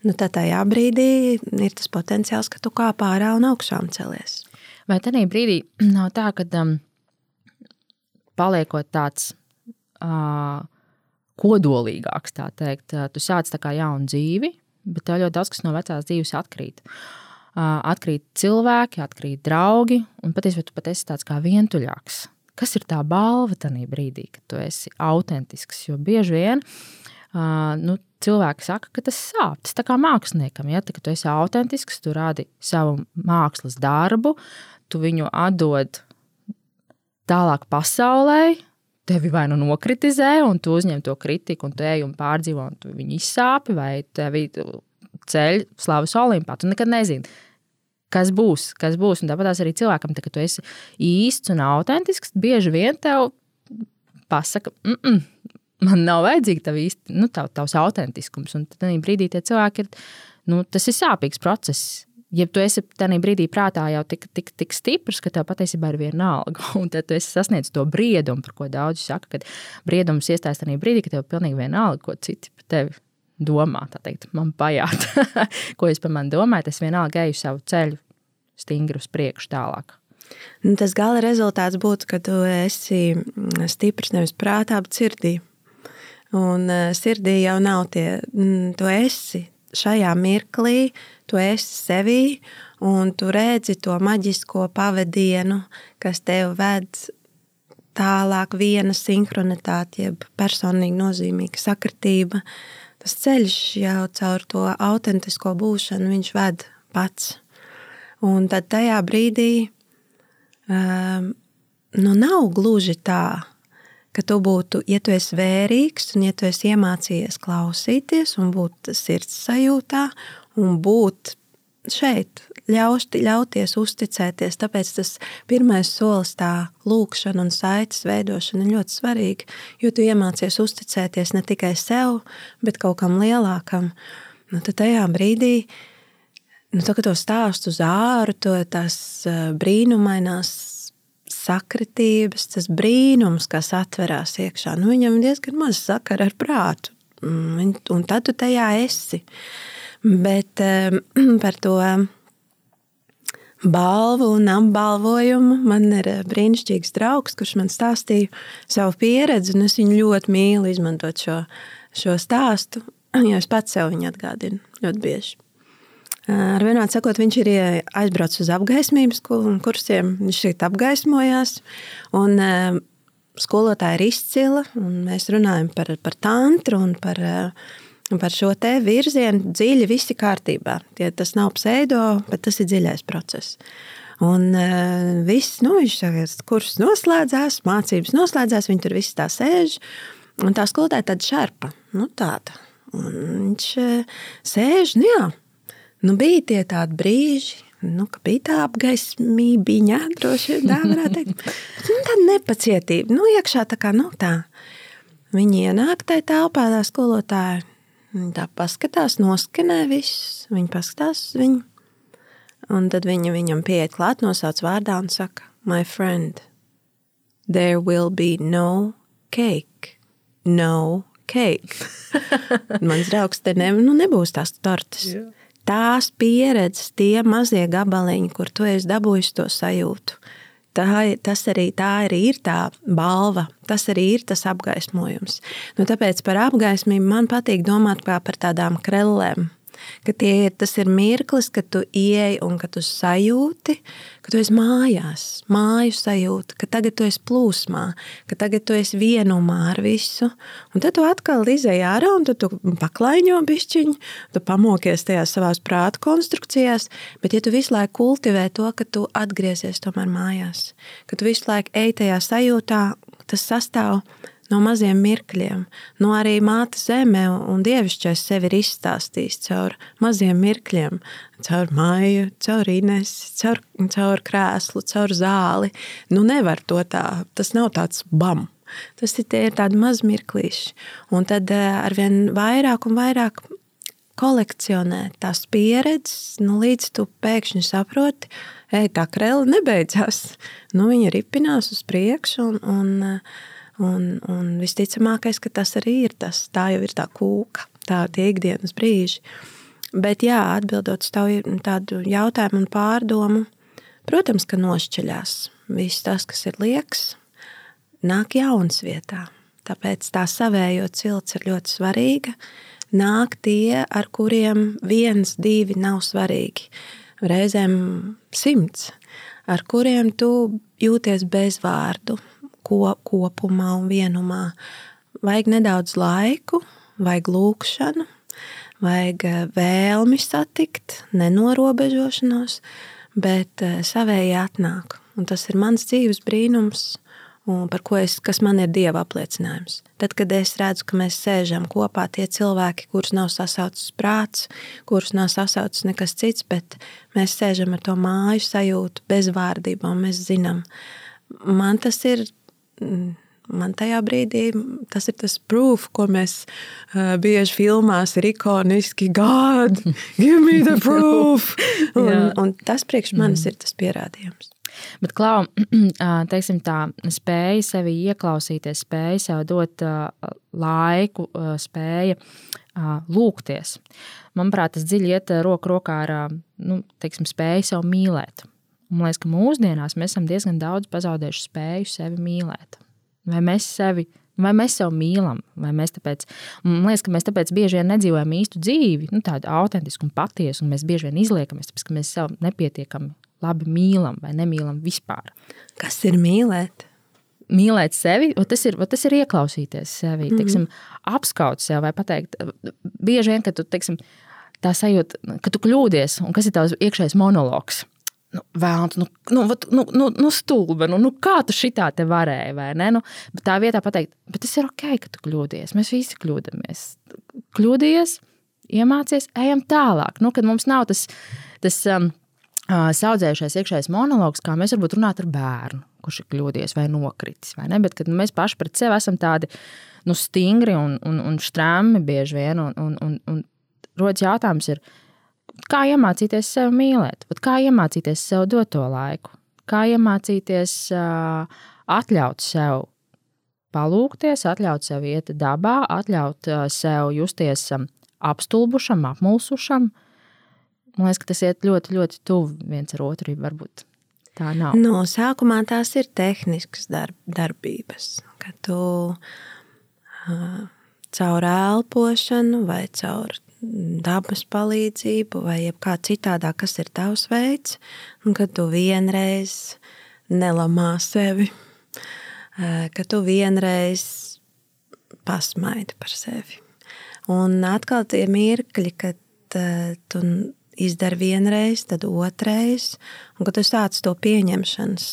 nu, tad tajā brīdī ir tas potenciāls, ka tu kāp ārā un augšām celies. Vai tajā brīdī nav tā, ka um, paliekot tāds uh, kodolīgāks, tā teikt, tu sāc tā kā jaunu dzīvi, bet tev ļoti daudz kas no vecās dzīves atkrīt. Uh, atkrīt cilvēki, atkrīt draugi, un patiesībā tu pat esi tāds kā vientuļāks kas ir tā balva tajā brīdī, kad tu esi autentisks. Jo bieži vien uh, nu, cilvēki saka, ka tas sāp. Tas kā māksliniekam, ja tā, tu esi autentisks, tu rādi savu mākslas darbu, tu viņu atdod tālāk pasaulē. Tevi vai nu nokritizē, un tu uzņem to kritiku, un tu ej un pārdzīvo, un tu viņu izsāpi, vai tevi ceļ slavas olimpā. Tu nekad nezini, kas būs, kas būs. Un tāpat arī cilvēkam, tā, ka tu esi īsts un autentisks, bieži vien tev pasaka, mm -mm, man nav vajadzīga tā īsti, nu, tā, tavs autentiskums. Un tad brīdī tie cilvēki ir, nu, tas ir sāpīgs process. Ja tu esi tajā brīdī prātā jau tik, tik, tik stiprs, ka tev patiesībā ir viena alga, un tad tu esi sasniedzis to briedumu, par ko daudzi saka, ka briedums iestājas tajā brīdī, ka tev ir pilnīgi viena alga, ko citi par tevi domā. Teikt, man pajāt, ko es par mani domāju, tas vienalga eju savu ceļu stingri uz priekšu tālāk. Nu, tas gala rezultāts būtu, ka tu esi stiprs nevis prātā, bet sirdī. Un e, sirdī jau nav tie, tu esi šajā mirklī, tu esi sevī, un tu redzi to maģisko pavadienu, kas tev ved tālāk, viena sinhronitāte, jeb personīgi nozīmīga sakritība. Tas ceļš jau caur to autentisko būšanu, viņš ved pats. Un tad tajā brīdī um, nu nav gluži tā, ka tu būtu, ja tu esi vērīgs un ja tu esi iemācījies klausīties un būt sirds sajūtā un būt šeit, ļausti, ļauties uzticēties. Tāpēc tas pirmais solis, tā lūkšana un saites veidošana ir ļoti svarīga, jo tu iemācies uzticēties ne tikai sev, bet kaut kam lielākam. Nu, tad tajā brīdī uh, Nu, tā, to stāstu uz āru, to tās brīnumainās sakritības, tas brīnums, kas atverās iekšā, nu, viņam diezgan maz sakara ar prātu. Mm, un tad tu tajā esi. Bet par to balvu un apbalvojumu man ir brīnišķīgs draugs, kurš man stāstīja savu pieredzi, un es viņu ļoti mīlu izmantot šo, šo stāstu, jo es pats sev viņu atgādinu ļoti bieži. Ar vienādi sakot, viņš ir aizbraucis uz apgaismības kursiem, viņš šeit apgaismojās. Un, skolotāja ir izcila, un mēs runājam par, par tantru un par, par šo te virzienu dziļi, visi kārtībā. Tie, tas nav pseido, bet tas ir dziļais process. Un viss, nu, viņš tagad kurs noslēdzās, mācības noslēdzās, viņi tur viss tā sēž. Un tā skolotāja tāda šarpa, nu tāda. Un viņš sēž, nu jā, nu bija tie tādi brīži, nu, ka bija tā apgaismība, droši vien tā varētu teikt. nu, tā nepacietība, nu, iekšā tā kā, nu, tā. Viņi ienāk tajā telpā, tā skolotāja. Viņa tā paskatās, noskanē visus. Viņa paskatās uz viņu. Un tad viņa viņam pieiet klāt, nosauc vārdā un saka, My friend, there will be no cake. No cake. Mans draugs, te ne, nu, nebūs tās tortes. Yeah. Tās pieredzes, tie mazie gabaliņi, kur tu esi dabūjis to sajūtu. Tā, tas arī tā arī ir tā balva, tas arī ir tas apgaismojums. Nu, tāpēc par apgaismību man patīk domāt par tādām krellēm ka tie, tas ir mirklis, kad tu ieej un ka tu sajūti, ka tu esi mājās, māju sajūta, ka tagad tu esi plūsmā, ka tagad tu esi vienumā ar visu. Un tad tu atkal izēji ārā un tu paklaiņo bišķiņu, tu pamokies tajās savās prāta konstrukcijās, bet ja tu visu laiku kultivē to, ka tu atgriezies tomēr mājās, ka tu visu laiku ej tajā sajūtā, tas sastāv no maziem mirkļiem. No arī māte zeme un dievišķais sevi ir izstāstījis caur maziem mirkļiem, caur māju, caur inesi, caur, caur krēslu, caur zāli. Nu nevar to tā, tas nav tāds bam. Tas ir, ir tādi mazi mirklīši. Un tad eh, arvien vairāk un vairāk kolekcionē tās pieredzes, nu, līdz tu pēkšņi saproti, ej, tā krēla nebeidzās. Nu, viņa ripinās uz priekšu un, un Un, un visticamākais, ka tas arī ir tas. Tā jau ir tā kūka, tā ir ikdienas brīži. Bet, jā, atbildot uz tādu jautājumu un pārdomu, protams, ka nošķiļās viss tas, kas ir liekas, nāk jauns vietā. Tāpēc tā savējo cilts ir ļoti svarīga. Nāk tie, ar kuriem viens, divi nav svarīgi. Reizēm simts, ar kuriem tu jūties bez vārdu, ko, kopumā un vienumā. Vajag nedaudz laiku, vajag lūkšanu, vajag eh, vēlmi satikt, nenorobežošanos, bet eh, savēji atnāk. Un tas ir mans dzīves brīnums, par ko es, kas man ir dieva apliecinājums. Tad, kad es redzu, ka mēs sēžam kopā tie cilvēki, kurus nav sasaucis prāts, kurus nav sasaucis nekas cits, bet mēs sēžam ar to māju sajūtu, bezvārdībā, un mēs zinām, man tas ir man tajā brīdī tas ir tas proof, ko mēs uh, bieži filmās ir ikoniski. God, give me the proof! un, un tas priekš manis mm. ir tas pierādījums. Bet, Klau, teiksim, tā spēja sevi ieklausīties, spēja sev dot laiku, spēja lūgties. Manuprāt, tas dziļi iet roku rokā ar nu, teiksim, spēju sev mīlēt. Man liekas, ka mūsdienās mēs esam diezgan daudz pazaudējuši spēju sevi mīlēt. Vai mēs sevi Vai mēs sevi mīlam, vai mēs tāpēc, man liekas, ka mēs tāpēc bieži vien nedzīvojam īstu dzīvi, nu, tādu autentisku un patiesu, un mēs bieži vien izliekamies, tāpēc, ka mēs sevi nepietiekami labi mīlam vai nemīlam vispār. Kas ir mīlēt? Mīlēt sevi, tas ir, tas ir ieklausīties sevi, mm -hmm. teiksim, apskaut sevi vai pateikt. Bieži vien, kad tu teiksim, tā sajūta, ka tu kļūdies, un kas ir tavs iekšējais monologs nu, vēlams, nu, nu, nu, nu, nu stulba, nu, nu kā tu šitā te varēji, vai ne? Nu, bet tā vietā pateikt, bet tas ir ok, ka tu kļūdījies. Mēs visi kļūdāmies. Kļūdījies, iemācies, ejam tālāk. Nu, kad mums nav tas, tas um, saudzējušais iekšējais monologs, kā mēs varbūt runājam ar bērnu, kurš ir kļūdījies vai nokritis. Vai ne? Bet kad mēs paši pret sevi esam tādi nu, stingri un, un, un strāmi bieži vien, un, un, un, un rodas jautājums, ir, kā iemācīties sevi mīlēt, kā iemācīties sev dot to laiku, kā iemācīties uh, atļaut sev palūkties, atļaut sev iet dabā, atļaut uh, sev justies um, apstulbušam, apmulsušam. Man liekas, ka tas iet ļoti, ļoti tuvu viens ar otru. Varbūt tā nav. No sākumā tās ir tehniskas darb, darbības, kad tu uh, caur elpošanu vai caur dabas palīdzību, vai kā citādā, kas ir tavs veids, un kad tu vienreiz nelamā sevi, ka tu vienreiz pasmaidi par sevi. Un atkal tie mirkļi, kad tu izdari vienreiz, tad otrais, un kad tu sāc to pieņemšanas,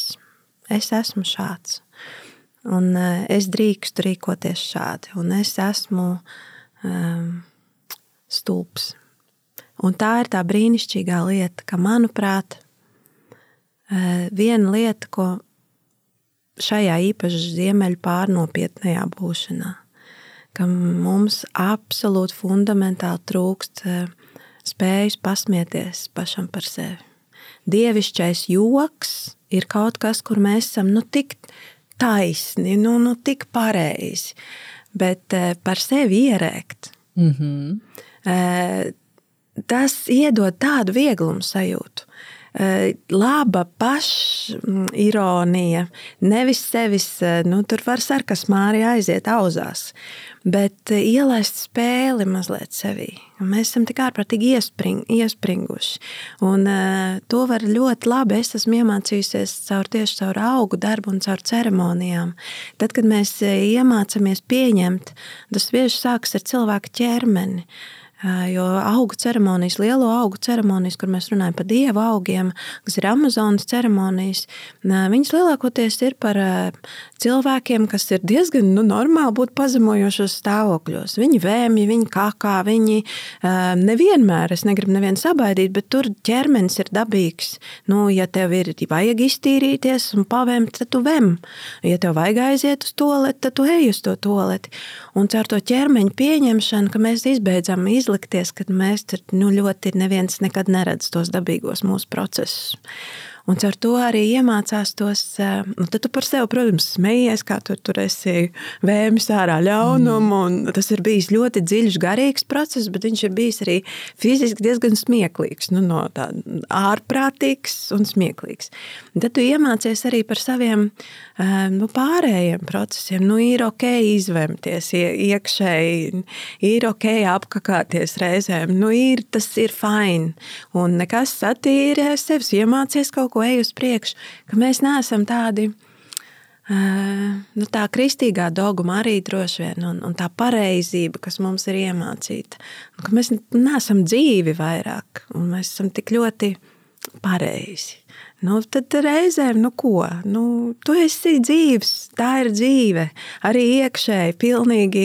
es esmu šāds. Un es drīkstu rīkoties šādi, un es esmu um, stulbs. Un tā ir tā brīnišķīgā lieta, ka, manuprāt, viena lieta, ko šajā īpaši ziemeļu pārnopietnējā būšanā, ka mums absolūti fundamentāli trūkst spējas pasmieties pašam par sevi. Dievišķais joks ir kaut kas, kur mēs esam nu, tik taisni, nu, nu, tik pareizi, bet par sevi ierēkt. Mm -hmm. Tas iedod tādu vieglumu sajūtu. Eh, laba pašironija, nevis sevis, eh, nu, tur var sarkasmā arī aiziet auzās, bet eh, ielaist spēli mazliet sevī. Mēs esam tik ārprātīgi iespring, iespringuši. Un to var ļoti labi, es esmu iemācījusies caur tieši caur augu darbu un caur ceremonijām. Tad, kad mēs iemācāmies pieņemt, tas bieži sākas ar cilvēka ķermeni. Jo augu ceremonijas, lielo augu ceremonijas, kur mēs runājam par dievu augiem, kas ir Amazonas ceremonijas, viņas lielākoties ir par cilvēkiem, kas ir diezgan nu, normāli būt pazemojošos stāvokļos. Viņi vēmja, viņi kakā, viņi nevienmēr, es negribu nevienu sabaidīt, bet tur ķermenis ir dabīgs. Nu, ja tev ir vajag iztīrīties un pavēmt, tad tu vem. Ja tev vajag aiziet uz toleti, tad tu ej uz to toleti. Un caur to ķermeņa pieņemšanu, ka mēs izbeidzam izlaižu izlikties, ka mēs tur nu, ļoti neviens nekad neredz tos dabīgos mūsu procesus. Un ar to arī iemācās tos. Eh, nu, tad tu par sevi, protams, smejies, kā tu tur esi vēmis ārā ļaunumu. Mm. Tas ir bijis ļoti dziļš, garīgs process, bet viņš ir bijis arī fiziski diezgan smieklīgs. Nu, no ārprātīgs un smieklīgs. Tad tu iemācies arī par saviem eh, nu, pārējiem procesiem. Nu, ir ok izvemties iekšēji, ir ok apkakāties reizēm. Nu, ir, tas ir fini. Un nekas satīrē sevis, iemācies kaut ko ej uz priekšu, ka mēs neesam tādi. Nu, tā kristīgā dogma arī droši vien, un, un tā pareizība, kas mums ir iemācīta, ka mēs neesam dzīvi vairāk, un mēs esam tik ļoti pareizi. Nu, tad reizēm, nu ko, nu, tu esi dzīves, tā ir dzīve. Arī iekšēji, pilnīgi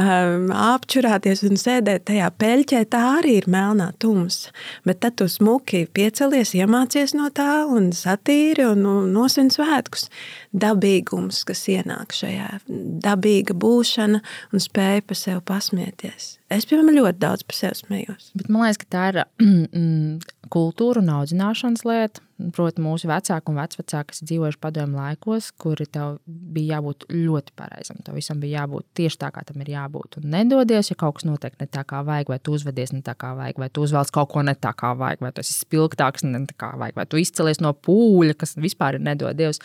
um, apčurāties un sēdēt tajā peļķē, tā arī ir melnā tumsa. Bet tad tu smuki piecelies, iemācies no tā un satīri un nu, nosvin svētkus. Dabīgums, kas ienāk šajā, dabīga būšana un spēja pa sevi pasmieties. Es, piemēram, ļoti daudz par sevi smējos. Bet man liekas, ka tā ir mm, kultūra un audzināšanas lieta. Protams, mūsu vecāki un vecvecāki, kas dzīvojuši padomju laikos, kuri tev bija jābūt ļoti pareizam. Tev visam bija jābūt tieši tā, kā tam ir jābūt. Un nedodies, ja kaut kas notiek ne tā, kā vajag, vai tu uzvedies ne tā, kā vajag, vai tu uzvelc kaut ko ne tā, kā vajag, vai tu esi spilgtāks ne tā, kā vajag, vai tu izcelies no pūļa, kas vispār ir nedodies.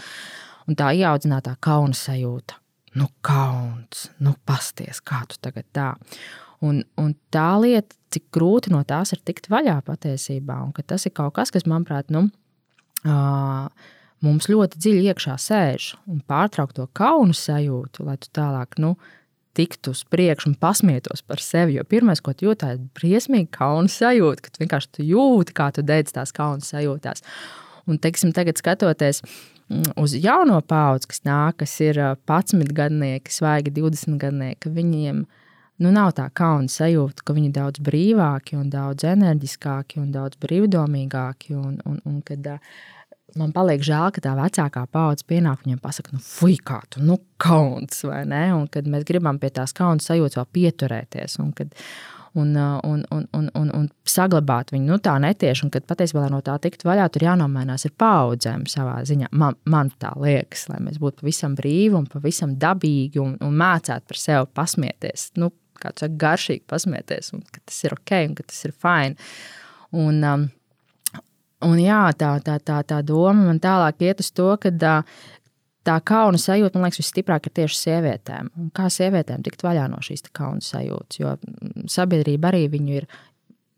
Un tā ieaudzinātā kauna sajūta. Nu, kauns, nu, pasties, kā tu tagad tā. Un, un tā lieta, cik grūti no tās ir tikt vaļā patiesībā, un ka tas ir kaut kas, kas, manuprāt, nu, uh, mums ļoti dziļi iekšā sēž un pārtraukt to kaunu sajūtu, lai tu tālāk nu, tiktu uz priekšu un pasmietos par sevi. Jo pirmais, ko tu jūti, ir briesmīgi kauna sajūta, ka tu vienkārši tu jūti, kā tu dedz tās kauna sajūtās. Un, teiksim, tagad skatoties uz jauno paudzi, kas nāk, kas ir 11 gadnieki, svaigi 20 gadnieki, viņiem ir nu, nav tā kauna sajūta, ka viņi ir daudz brīvāki, un daudz enerģiskāki un daudz brīvdomīgāki. Un, un, un kad, Man paliek žēl, ka tā vecākā paudze pienāk viņiem pasakā, nu, fuck, kā tu, nu, kauns, vai ne? Un kad mēs gribam pie tās kaunas sajūtas vēl pieturēties, un, kad, un, un, un, un, un, un saglabāt viņu nu, tā netieši, un kad patiesībā no tā tikt vaļā, tur jānomainās ir paudzēm savā ziņā. Man, man tā liekas, lai mēs būtu pavisam brīvi un pavisam dabīgi un, un mācētu par sevi pasmieties. Nu, kā tu saki, garšīgi pasmieties, un ka tas ir ok, un ka tas ir fini. Un, um, un jā, tā, tā, tā, tā doma man tālāk iet uz to, ka uh, tā kauna sajūta, man liekas, visstiprāk ir tieši sievietēm. Un kā sievietēm tikt vaļā no šīs kauna sajūtas, jo mm, sabiedrība arī viņu ir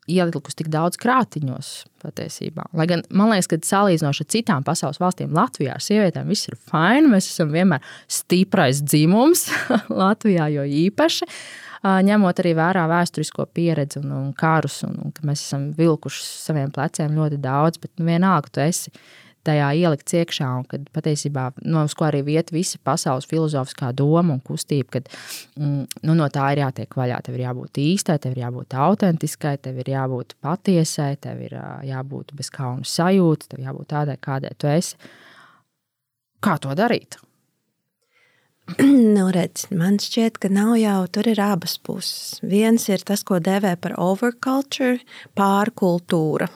ielikusi tik daudz krātiņos patiesībā. Lai gan man liekas, ka salīdzinoši ar citām pasaules valstīm, Latvijā ar sievietēm viss ir fini. Mēs esam vienmēr stiprais dzimums Latvijā, jo īpaši ņemot arī vērā vēsturisko pieredzi un, un karus, un, un ka mēs esam vilkuši saviem pleciem ļoti daudz, bet nu, vienalga tu esi tajā ielikts iekšā, un kad patiesībā no uz ko arī vieta visa pasaules filozofiskā doma un kustība, kad mm, nu, no tā ir jātiek vaļā. Tev ir jābūt īstai, tev ir jābūt autentiskai, tev ir jābūt patiesai, tev ir jābūt bez kauna sajūta, tev jābūt tādai, kādai tu esi. Kā to darīt? Nu, redz, man šķiet, ka nav jau tur ir abas puses. Viens ir tas, ko dēvē par overculture, pārkultūra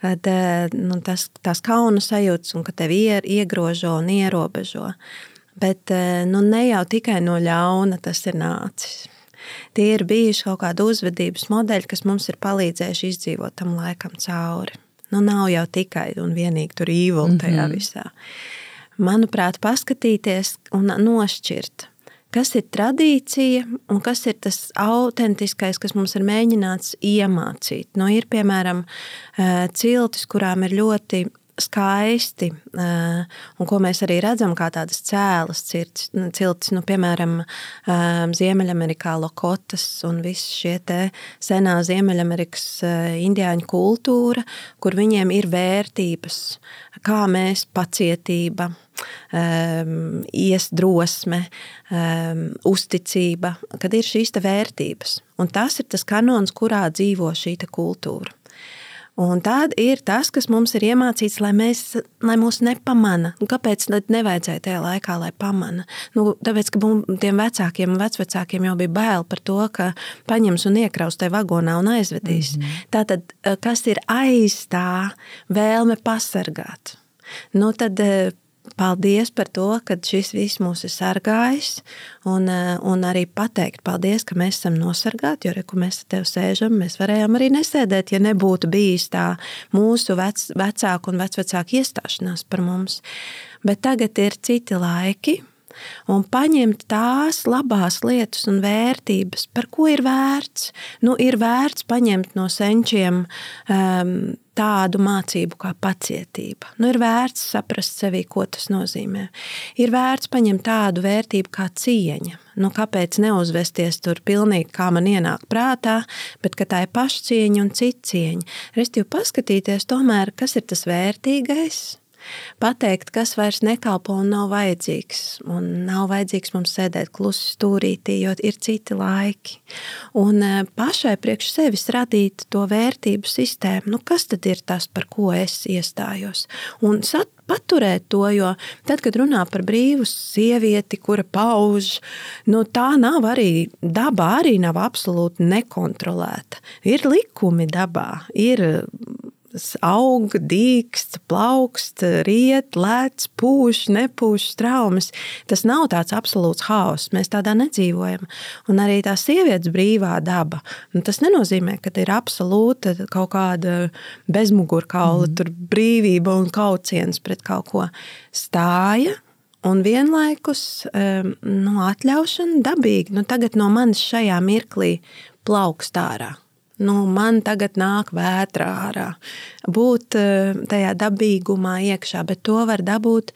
kad eh, nu, tas, tās kauna sajūtas un ka tevi iegrožo un ierobežo. Bet eh, nu, ne jau tikai no ļauna tas ir nācis. Tie ir bijuši kaut kādi uzvedības modeļi, kas mums ir palīdzējuši izdzīvot tam laikam cauri. Nu, nav jau tikai un vienīgi tur īvuli tajā mm -hmm. visā. Manuprāt, paskatīties un nošķirt kas ir tradīcija un kas ir tas autentiskais, kas mums ir mēģināts iemācīt. Nu, ir piemēram eh, ciltis, kurām ir ļoti skaisti, eh, un ko mēs arī redzam, kā tādas cēlas ciltis, nu, nu, piemēram, eh, Ziemeļamerikā lokotas un viss šie senā Ziemeļamerikas indiāņu kultūra, kur viņiem ir vērtības, kā mēs pacietība, um, iesdrosme, um, uzticība, kad ir šīs vērtības. Un tas ir tas kanons, kurā dzīvo šī kultūra. Un tad ir tas, kas mums ir iemācīts, lai, mēs, lai mūs nepamana. Un kāpēc nevajadzēja tajā laikā, lai pamana? Nu, tāpēc, ka mums, tiem vecākiem un vecvecākiem jau bija bail par to, ka paņems un iekraus tajā vagonā un aizvedīs. Mm -hmm. Tātad, eh, kas ir aiz tā vēlme pasargāt? Nu, tad eh, paldies par to, ka šis viss mūs ir sargājis. Un, eh, un arī pateikt paldies, ka mēs esam nosargāti. Jo, re, kur mēs te sēžam, mēs varējām arī nesēdēt, ja nebūtu bijis tā mūsu vec, vecāku un vecvecāku iestāšanās par mums. Bet tagad ir citi laiki un paņemt tās labās lietas un vērtības, par ko ir vērts. Nu, ir vērts paņemt no senčiem um, tādu mācību kā pacietība. Nu, ir vērts saprast sevī, ko tas nozīmē. Ir vērts paņemt tādu vērtību kā cieņa. Nu, kāpēc neuzvesties tur pilnīgi kā man ienāk prātā, bet tā ir pašcieņa un citcieņa. Restīvi paskatīties tomēr, kas ir tas vērtīgais, pateikt, kas vairs nekalpo un nav vajadzīgs. Un nav vajadzīgs mums sēdēt klusi stūrītī, jo ir citi laiki. Un e, pašai priekš sevis radīt to vērtību sistēmu, nu kas tad ir tas, par ko es iestājos? Un sat, paturēt to, jo tad, kad runā par brīvu sievieti, kura pauž, nu, tā nav arī dabā, arī nav absolūti nekontrolēta. Ir likumi dabā, ir aug, dīkst, plaukst, riet, lēc, pūš, nepūš, traumas. Tas nav tāds absolūts haoss. Mēs tādā nedzīvojam. Un arī tā sievietes brīvā daba. Un tas nenozīmē, ka ir absolūta kaut kāda bezmugurkaula, mm. brīvība un kauciens pret kaut ko. Stāja un vienlaikus um, nu, atļaušana dabīgi. Nu, tagad no manis šajā mirklī plaukst ārā nu, man tagad nāk vētrā ārā. Būt eh, tajā dabīgumā iekšā, bet to var dabūt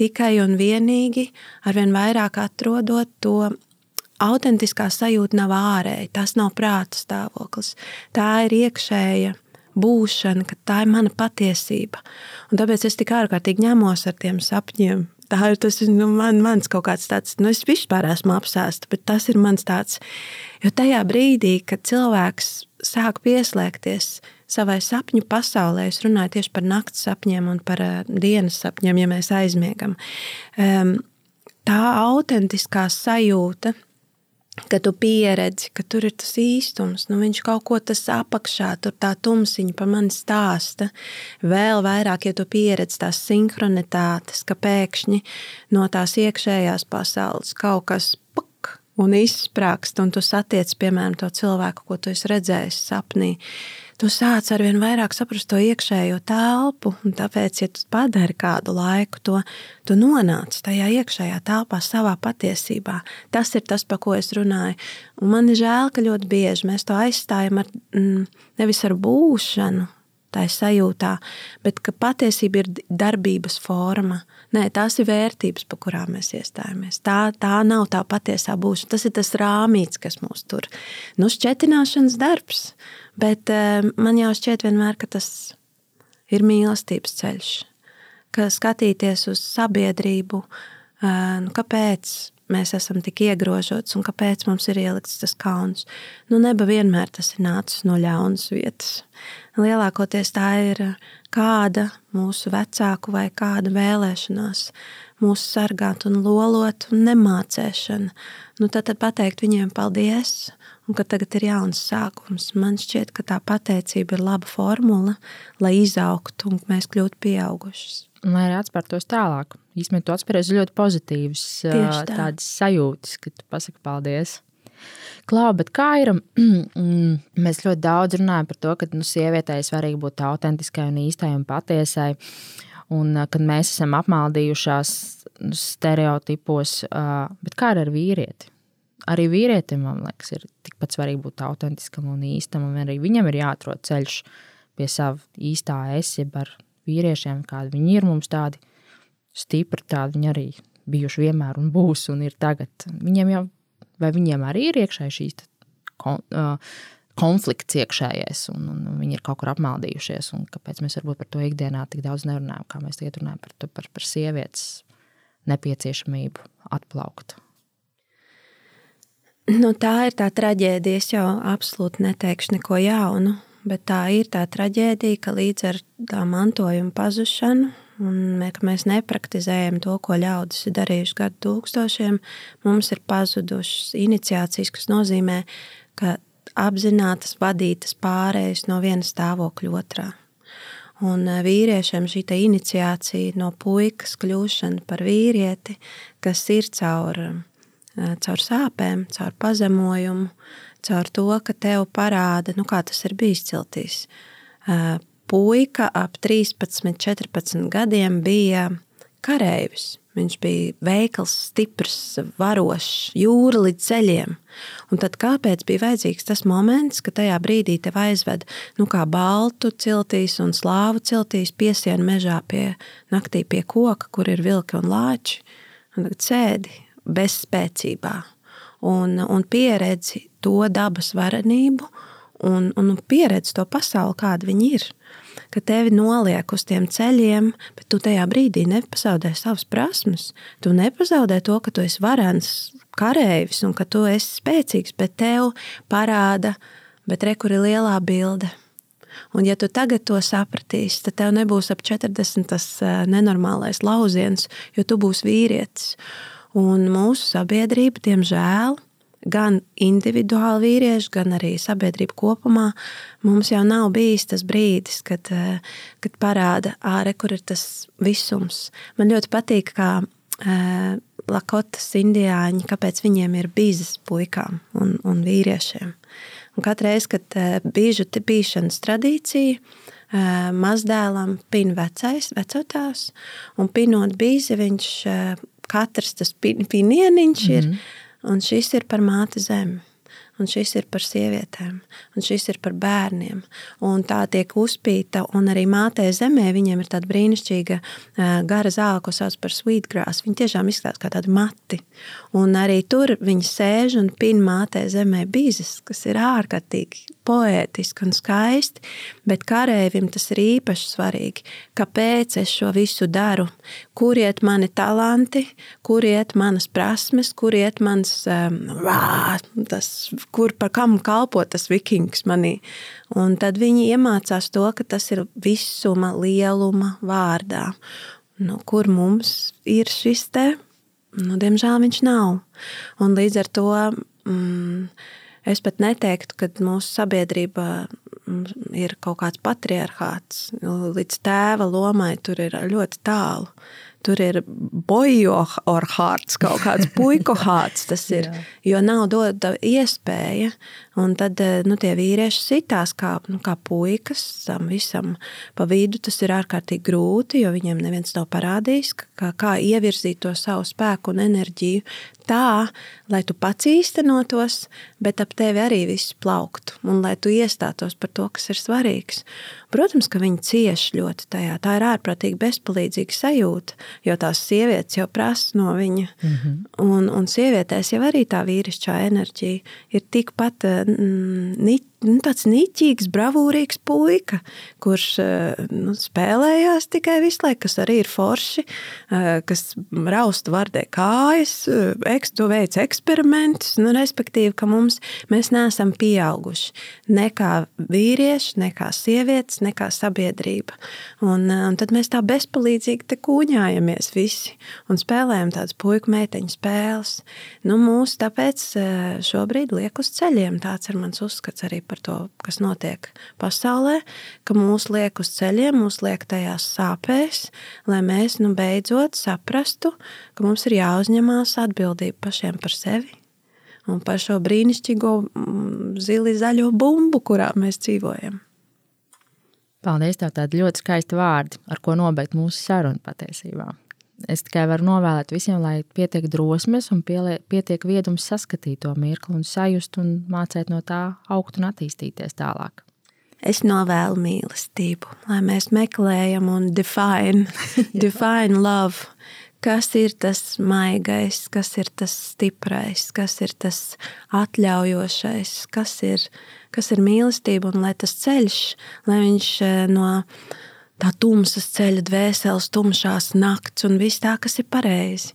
tikai un vienīgi arvien vairāk atrodot to. Autentiskā sajūta nav ārēja, tas nav prāta stāvoklis. Tā ir iekšēja būšana, ka tā ir mana patiesība. Un tāpēc es tik ārkārtīgi ņemos ar tiem sapņiem, tā ir tas nu, man, mans kaut kāds tāds, nu, es vispār esmu apsēsta, bet tas ir mans tāds. Jo tajā brīdī, kad cilvēks sāk pieslēgties savai sapņu pasaulē, es runāju tieši par naktas sapņiem un par uh, dienas sapņiem, ja mēs aizmiegam, um, tā autentiskā sajūta ka tu pieredzi, ka tur ir tas īstums, nu viņš kaut ko tas apakšā, tur tā tumsiņa par mani stāsta. Vēl vairāk, ja tu pieredzi tās sinhronitātes, ka pēkšņi no tās iekšējās pasaules kaut kas puk un izsprāgst, un tu satiec, piemēram, to cilvēku, ko tu esi redzējis sapnī. Tu sāc ar vien vairāk saprast to iekšējo telpu. Tāpēc, ja tu padari kādu laiku, to tu nonāc tajā iekšējā telpā, savā patiesībā. Tas ir tas, par ko es runāju. Un man ir žēl, ka ļoti bieži mēs to aizstājam ar mm, nevis ar būšanu, tā ir sajūtā, bet ka patiesība ir darbības forma. Nē, tās ir vērtības, par kurām mēs iestājamies. Tā, tā nav tā patiesā būšana. Tas ir tas rāmīts, kas mūs tur nu, šķetināšanas darbs. Bet eh, man jau šķiet vienmēr, ka tas ir mīlestības ceļš. Ka skatīties uz sabiedrību, eh, nu, kāpēc mēs esam tik iegrožots un kāpēc mums ir ielikts tas kauns. Nu, neba vienmēr tas ir nācis no ļaunas vietas. Lielākoties tā ir kāda mūsu vecāku vai kāda vēlēšanās mūs sargāt un lolot un nemācēšana. Nu, tad, tad pateikt viņiem paldies un ka tagad ir jauns sākums. Man šķiet, ka tā pateicība ir laba formula, lai izaugtu un mēs kļūtu pieaugušas. Lai arī atspērtos tālāk. Īsumā tu atspēries ļoti pozitīvas tā. tādas sajūtas, ka tu pasaki paldies. Klau, bet kā ir? Mm, mēs ļoti daudz runājam par to, ka nu, sievietei svarīgi būt autentiskai un īstai un patiesai. Un kad mēs esam apmaldījušās nu, stereotipos, bet kā ar vīrieti? Arī vīrietim, man liekas, ir tikpat svarīgi būt autentiskam un īstam, un arī viņam ir jāatrod ceļš pie sava īstā es, jeb ar vīriešiem, kādi viņi ir mums tādi stipri, tādi viņi arī bijuši vienmēr un būs un ir tagad. Viņiem jau, vai viņiem arī ir iekšēji šīs kon, uh, konflikts iekšējais, un, un, viņi ir kaut kur apmaldījušies, kāpēc mēs varbūt par to ikdienā tik daudz nerunājam, kā mēs tagad runājam par, par, par sievietes nepieciešamību atplaukt. Nu, tā ir tā traģēdija. Es jau absolūti neteikšu neko jaunu bet tā ir tā traģēdija, ka līdz ar tā mantojuma pazušanu un ka mēs nepraktizējam to, ko ļaudis ir darījuši gadu tūkstošiem, mums ir pazudušas iniciācijas, kas nozīmē, ka apzinātas vadītas pārējas no viena stāvokļa otrā. Un e, vīriešiem šī iniciācija no puikas kļūšana par vīrieti, kas ir caur, caur sāpēm, caur pazemojumu, caur to, ka tev parāda, nu, kā tas ir bijis ciltīs. Puika ap 13, 14 gadiem bija kareivis. Viņš bija veikls, stiprs, varošs, jūra līdz ceļiem. Un tad kāpēc bija vajadzīgs tas moments, kad tajā brīdī te aizved nu, kā baltu ciltīs un slāvu ciltīs, piesienu mežā pie naktī pie koka, kur ir vilki un lāči, un tagad sēdi bezspēcībā un, un pieredzi to dabas varenību un, un pieredzi to pasauli, kāda viņi ir. Ka tevi noliek uz tiem ceļiem, bet tu tajā brīdī nepazaudē savas prasmes. Tu nepazaudē to, ka tu esi varens kareivis un ka tu esi spēcīgs, bet tev parāda, bet re, kur ir lielā bilde. Un, ja tu tagad to sapratīsi, tad tev nebūs ap 40 tas eh, nenormālais lauciens, jo tu būsi vīrietis. Un mūsu sabiedrība, diemžēl, gan individuāli vīrieši, gan arī sabiedrība kopumā, mums jau nav bijis tas brīdis, kad, eh, kad parāda ārē, kur ir tas visums. Man ļoti patīk, kā uh, Lakotas indiāņi, kāpēc viņiem ir bīzes puikām un, un vīriešiem. Un katru reizi, kad uh, bīžu bīšanas tradīcija, mazdēlam pin vecais, vecotās, un pinot bīzi, viņš katrs tas pinieniņš ir, mm -hmm. un šis ir par māti zemi un šis ir par sievietēm, un šis ir par bērniem. Un tā tiek uzpīta, un arī mātē zemē viņiem ir tāda brīnišķīga gara zāle, ko sauc par sweetgrass. Viņi tiešām izskatās kā tādi mati. Un arī tur viņi sēž un pin mātē zemē bīzes, kas ir ārkārtīgi poētiski un skaisti, bet karēvim tas ir īpaši svarīgi. Kāpēc es šo visu daru? Kur iet mani talanti, kur iet manas prasmes, kur iet mans, um, rā, tas kur par kam kalpo tas vikings manī. Un tad viņi iemācās to, ka tas ir visuma, lieluma vārdā. Nu, kur mums ir šis te? Nu, diemžēl viņš nav. Un līdz ar to mm, es pat neteiktu, ka mūsu sabiedrība mm, ir kaut kāds patriarchāts. Līdz tēva lomai tur ir ļoti tālu. Tur ir bojo or hearts, kaut kāds puiku hearts tas ir, jo nav dota iespēja. Un tad nu, tie vīrieši sitās kā, nu, kā puikas tam visam pa vidu. Tas ir ārkārtīgi grūti, jo viņiem neviens nav parādījis, kā, kā ievirzīt to savu spēku un enerģiju tā, lai tu pats īstenotos, bet ap tevi arī viss plauktu un lai tu iestātos par to, kas ir svarīgs. Protams, ka viņi cieš ļoti tajā. Tā ir ārprātīgi bezpalīdzīga sajūta, jo tās sievietes jau prasa no viņa. Mm -hmm. un, un sievietēs jau arī tā vīrišķā enerģija ir tikpat mm, nu, tāds niķīgs, bravūrīgs puika, kurš eh, nu, spēlējās tikai visu laiku, kas arī ir forši, eh, kas rausta vardē kājas, eh, ekstu veids eksperimentus, nu, respektīvi, ka mums, mēs neesam pieauguši ne kā vīrieši, ne kā sievietes, ne kā sabiedrība. Un, un tad mēs tā bezpalīdzīgi te kūņājamies visi un spēlējam tādas puiku meiteņu spēles. Nu, mūs tāpēc šobrīd liek uz ceļiem. Tāds ir mans uzskats arī par to, kas notiek pasaulē, ka mūs liek uz ceļiem, mūs liek tajās sāpēs, lai mēs nu, beidzot saprastu, ka mums ir jāuzņemās atbildība pašiem par sevi un par šo brīnišķīgo mm, zili zaļo bumbu, kurā mēs dzīvojam. Paldies, tev tādi ļoti skaisti vārdi, ar ko nobeigt mūsu sarunu patiesībā. Es tikai varu novēlēt visiem, lai pietiek drosmes un pietiek viedums saskatīt to mirkli un sajust un mācīt no tā augt un attīstīties tālāk. Es novēlu mīlestību, lai mēs meklējam un define, define love. Kas ir tas maigais, kas ir tas stiprais, kas ir tas atļaujošais, kas ir, kas ir mīlestība un lai tas ceļš, lai viņš eh, no tā tumsas ceļa, dvēseles, tumšās nakts un viss tā, kas ir pareizi.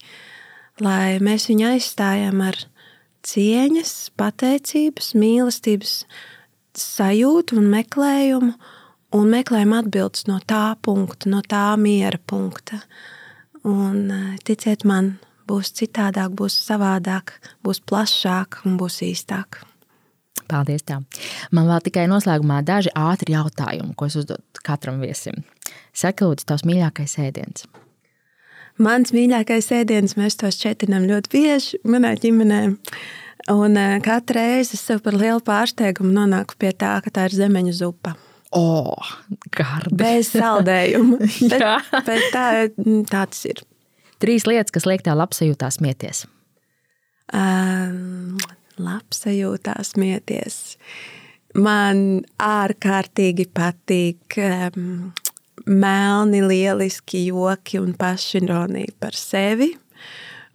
Lai mēs viņu aizstājam ar cieņas, pateicības, mīlestības sajūtu un meklējumu, un meklējam atbildes no tā punkta, no tā miera punkta. Un eh, ticiet man, būs citādāk, būs savādāk, būs plašāk un būs īstāk. Paldies! Tev. Man vēl tikai noslēgumā daži ātri jautājumi, ko es uzdodu katram viesim. Saka, lūdzu, tavs mīļākais ēdiens. Mans mīļākais ēdiens, mēs tos četrinām ļoti bieži manā ģimenē. Un eh, katru reizi es sev par lielu pārsteigumu nonāku pie tā, ka tā ir zemeņu zupa. Oh, gardi. Bez saldējuma. bet, bet tā, tā tas ir. Trīs lietas, kas liek tev labsajūtā smieties. Um, labsajūtā smieties. Man ārkārtīgi patīk um, melni, lieliski joki un pašironija par sevi.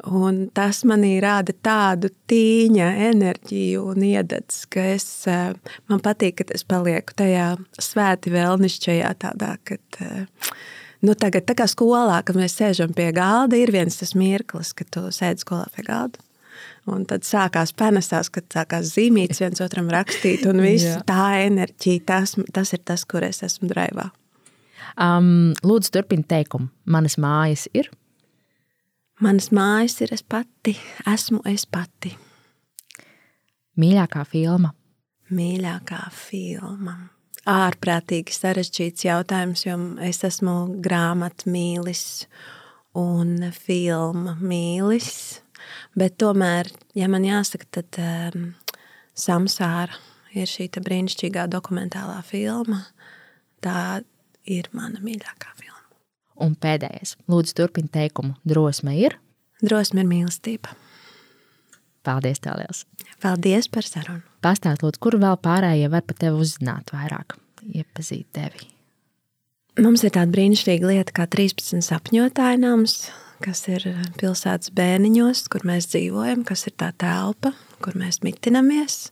Un tas manī rāda tādu tīņa enerģiju un iededz, ka es, eh, man patīk, ka es palieku tajā svēti vēlnišķajā tādā, kad, eh, nu tagad tā kā skolā, kad mēs sēžam pie galda, ir viens tas mirklis, kad tu sēdi skolā pie galda. Un tad sākās panesās, kad sākās zīmītas viens otram rakstīt, un viss tā enerģija, tas, tas ir tas, kur es esmu draivā. Um, lūdzu, turpiniet teikumu. Manas mājas ir. Manas mājas ir es pati, esmu es pati. Mīļākā filma. Mīļākā filma. Ārprātīgi sarežģīts jautājums, jo es esmu grāmatmīlis un filmu mīlis. Bet tomēr, ja man jāsaka, tad um, Samsāra ir šī brīnišķīgā dokumentālā filma. Tā ir mana mīļākā filma. Un pēdējais, lūdzu, turpiniet teikumu. Drosme ir. Drosme ir mīlestība. Paldies, Tēlēls. Paldies par sarunu. Pastāstiet, lūdzu, kur vēl pārējie var par tevi uzzināt vairāk, iepazīt tevi. Mums ir tāda brīnišķīga lieta, kā 13 sapņotāja nams, kas ir pilsētas bērniņos, kur mēs dzīvojam, kas ir tā telpa, kur mēs mitinamies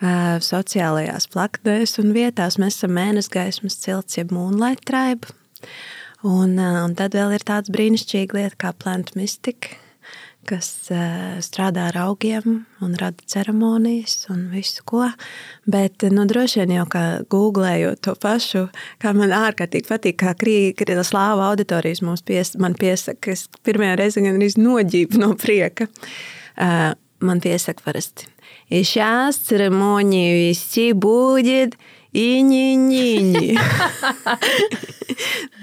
sociālajās plaknēs un vietās. Mēs esam mēnesis gaismas cilts, jeb moonlight tribe. Un, un tad vēl ir tāds brīnišķīga lieta kā plant mystika, kas strādā ar augiem un rada ceremonijas un visu ko. Bet nu, droši vien jau kā googlējot to pašu, kā man ārkārtīgi patīk, kā krīga slāva auditorijas mums pies, piesaka, es pirmajā reize gan arī noģību no prieka. Man piesaka parasti И сейчас церемонии вести будет īņķiņķi.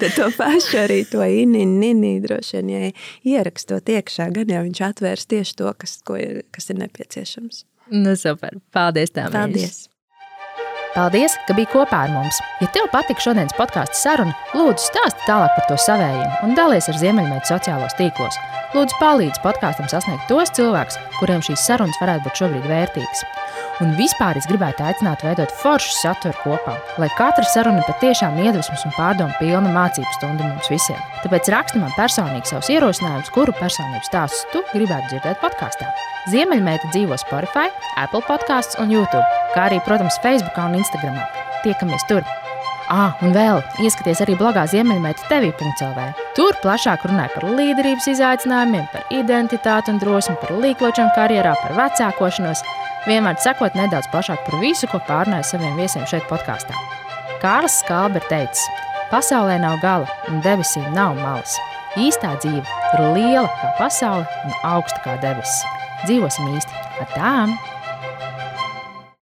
Tad to pašu arī to īņķiņķi droši vien ja ierakstot iekšā, gan jau viņš atvērs tieši to, kas, ko, kas ir nepieciešams. Nu, super. Paldies, tev. Paldies. Paldies, ka biji kopā ar mums. Ja tev patika šodienas podkāstu saruna, lūdzu stāsti tālāk par to savējiem un dalies ar Ziemeļmeitu sociālos tīklos. Lūdzu, palīdzi podkāstam sasniegt tos cilvēkus, kuriem šīs sarunas varētu būt šobrīd vērtīgas. Un vispār es gribētu aicināt veidot foršu saturu kopā, lai katra saruna patiešām iedvesmas un pārdomu pilna mācību stunda mums visiem. Tāpēc raksti man personīgi savus ierosinājumus, kuru personību stāstus tu gribētu dzirdēt podkāstā. Ziemeļmeita dzīvo Spotify, Apple podkāstos un YouTube, kā arī, protams, Facebook un Instagram. Tiekamies tur! Ah, un vēl ieskaties arī blogā Ziemeļmeita TV.CLV. Tur plašāk runāja par līderības izaicinājumiem, par identitāti un drosmi, par līkločiem karjerā, par vecākošanos vienmēr sekot nedaudz plašāk par visu, ko pārnāju saviem viesiem šeit podkāstā. Kārlis Skalbe ir teicis, pasaulē nav gala un debesīm nav malas. Īstā dzīve ir liela kā pasaule un augsta kā debesis. Dzīvosim īsti ar tām!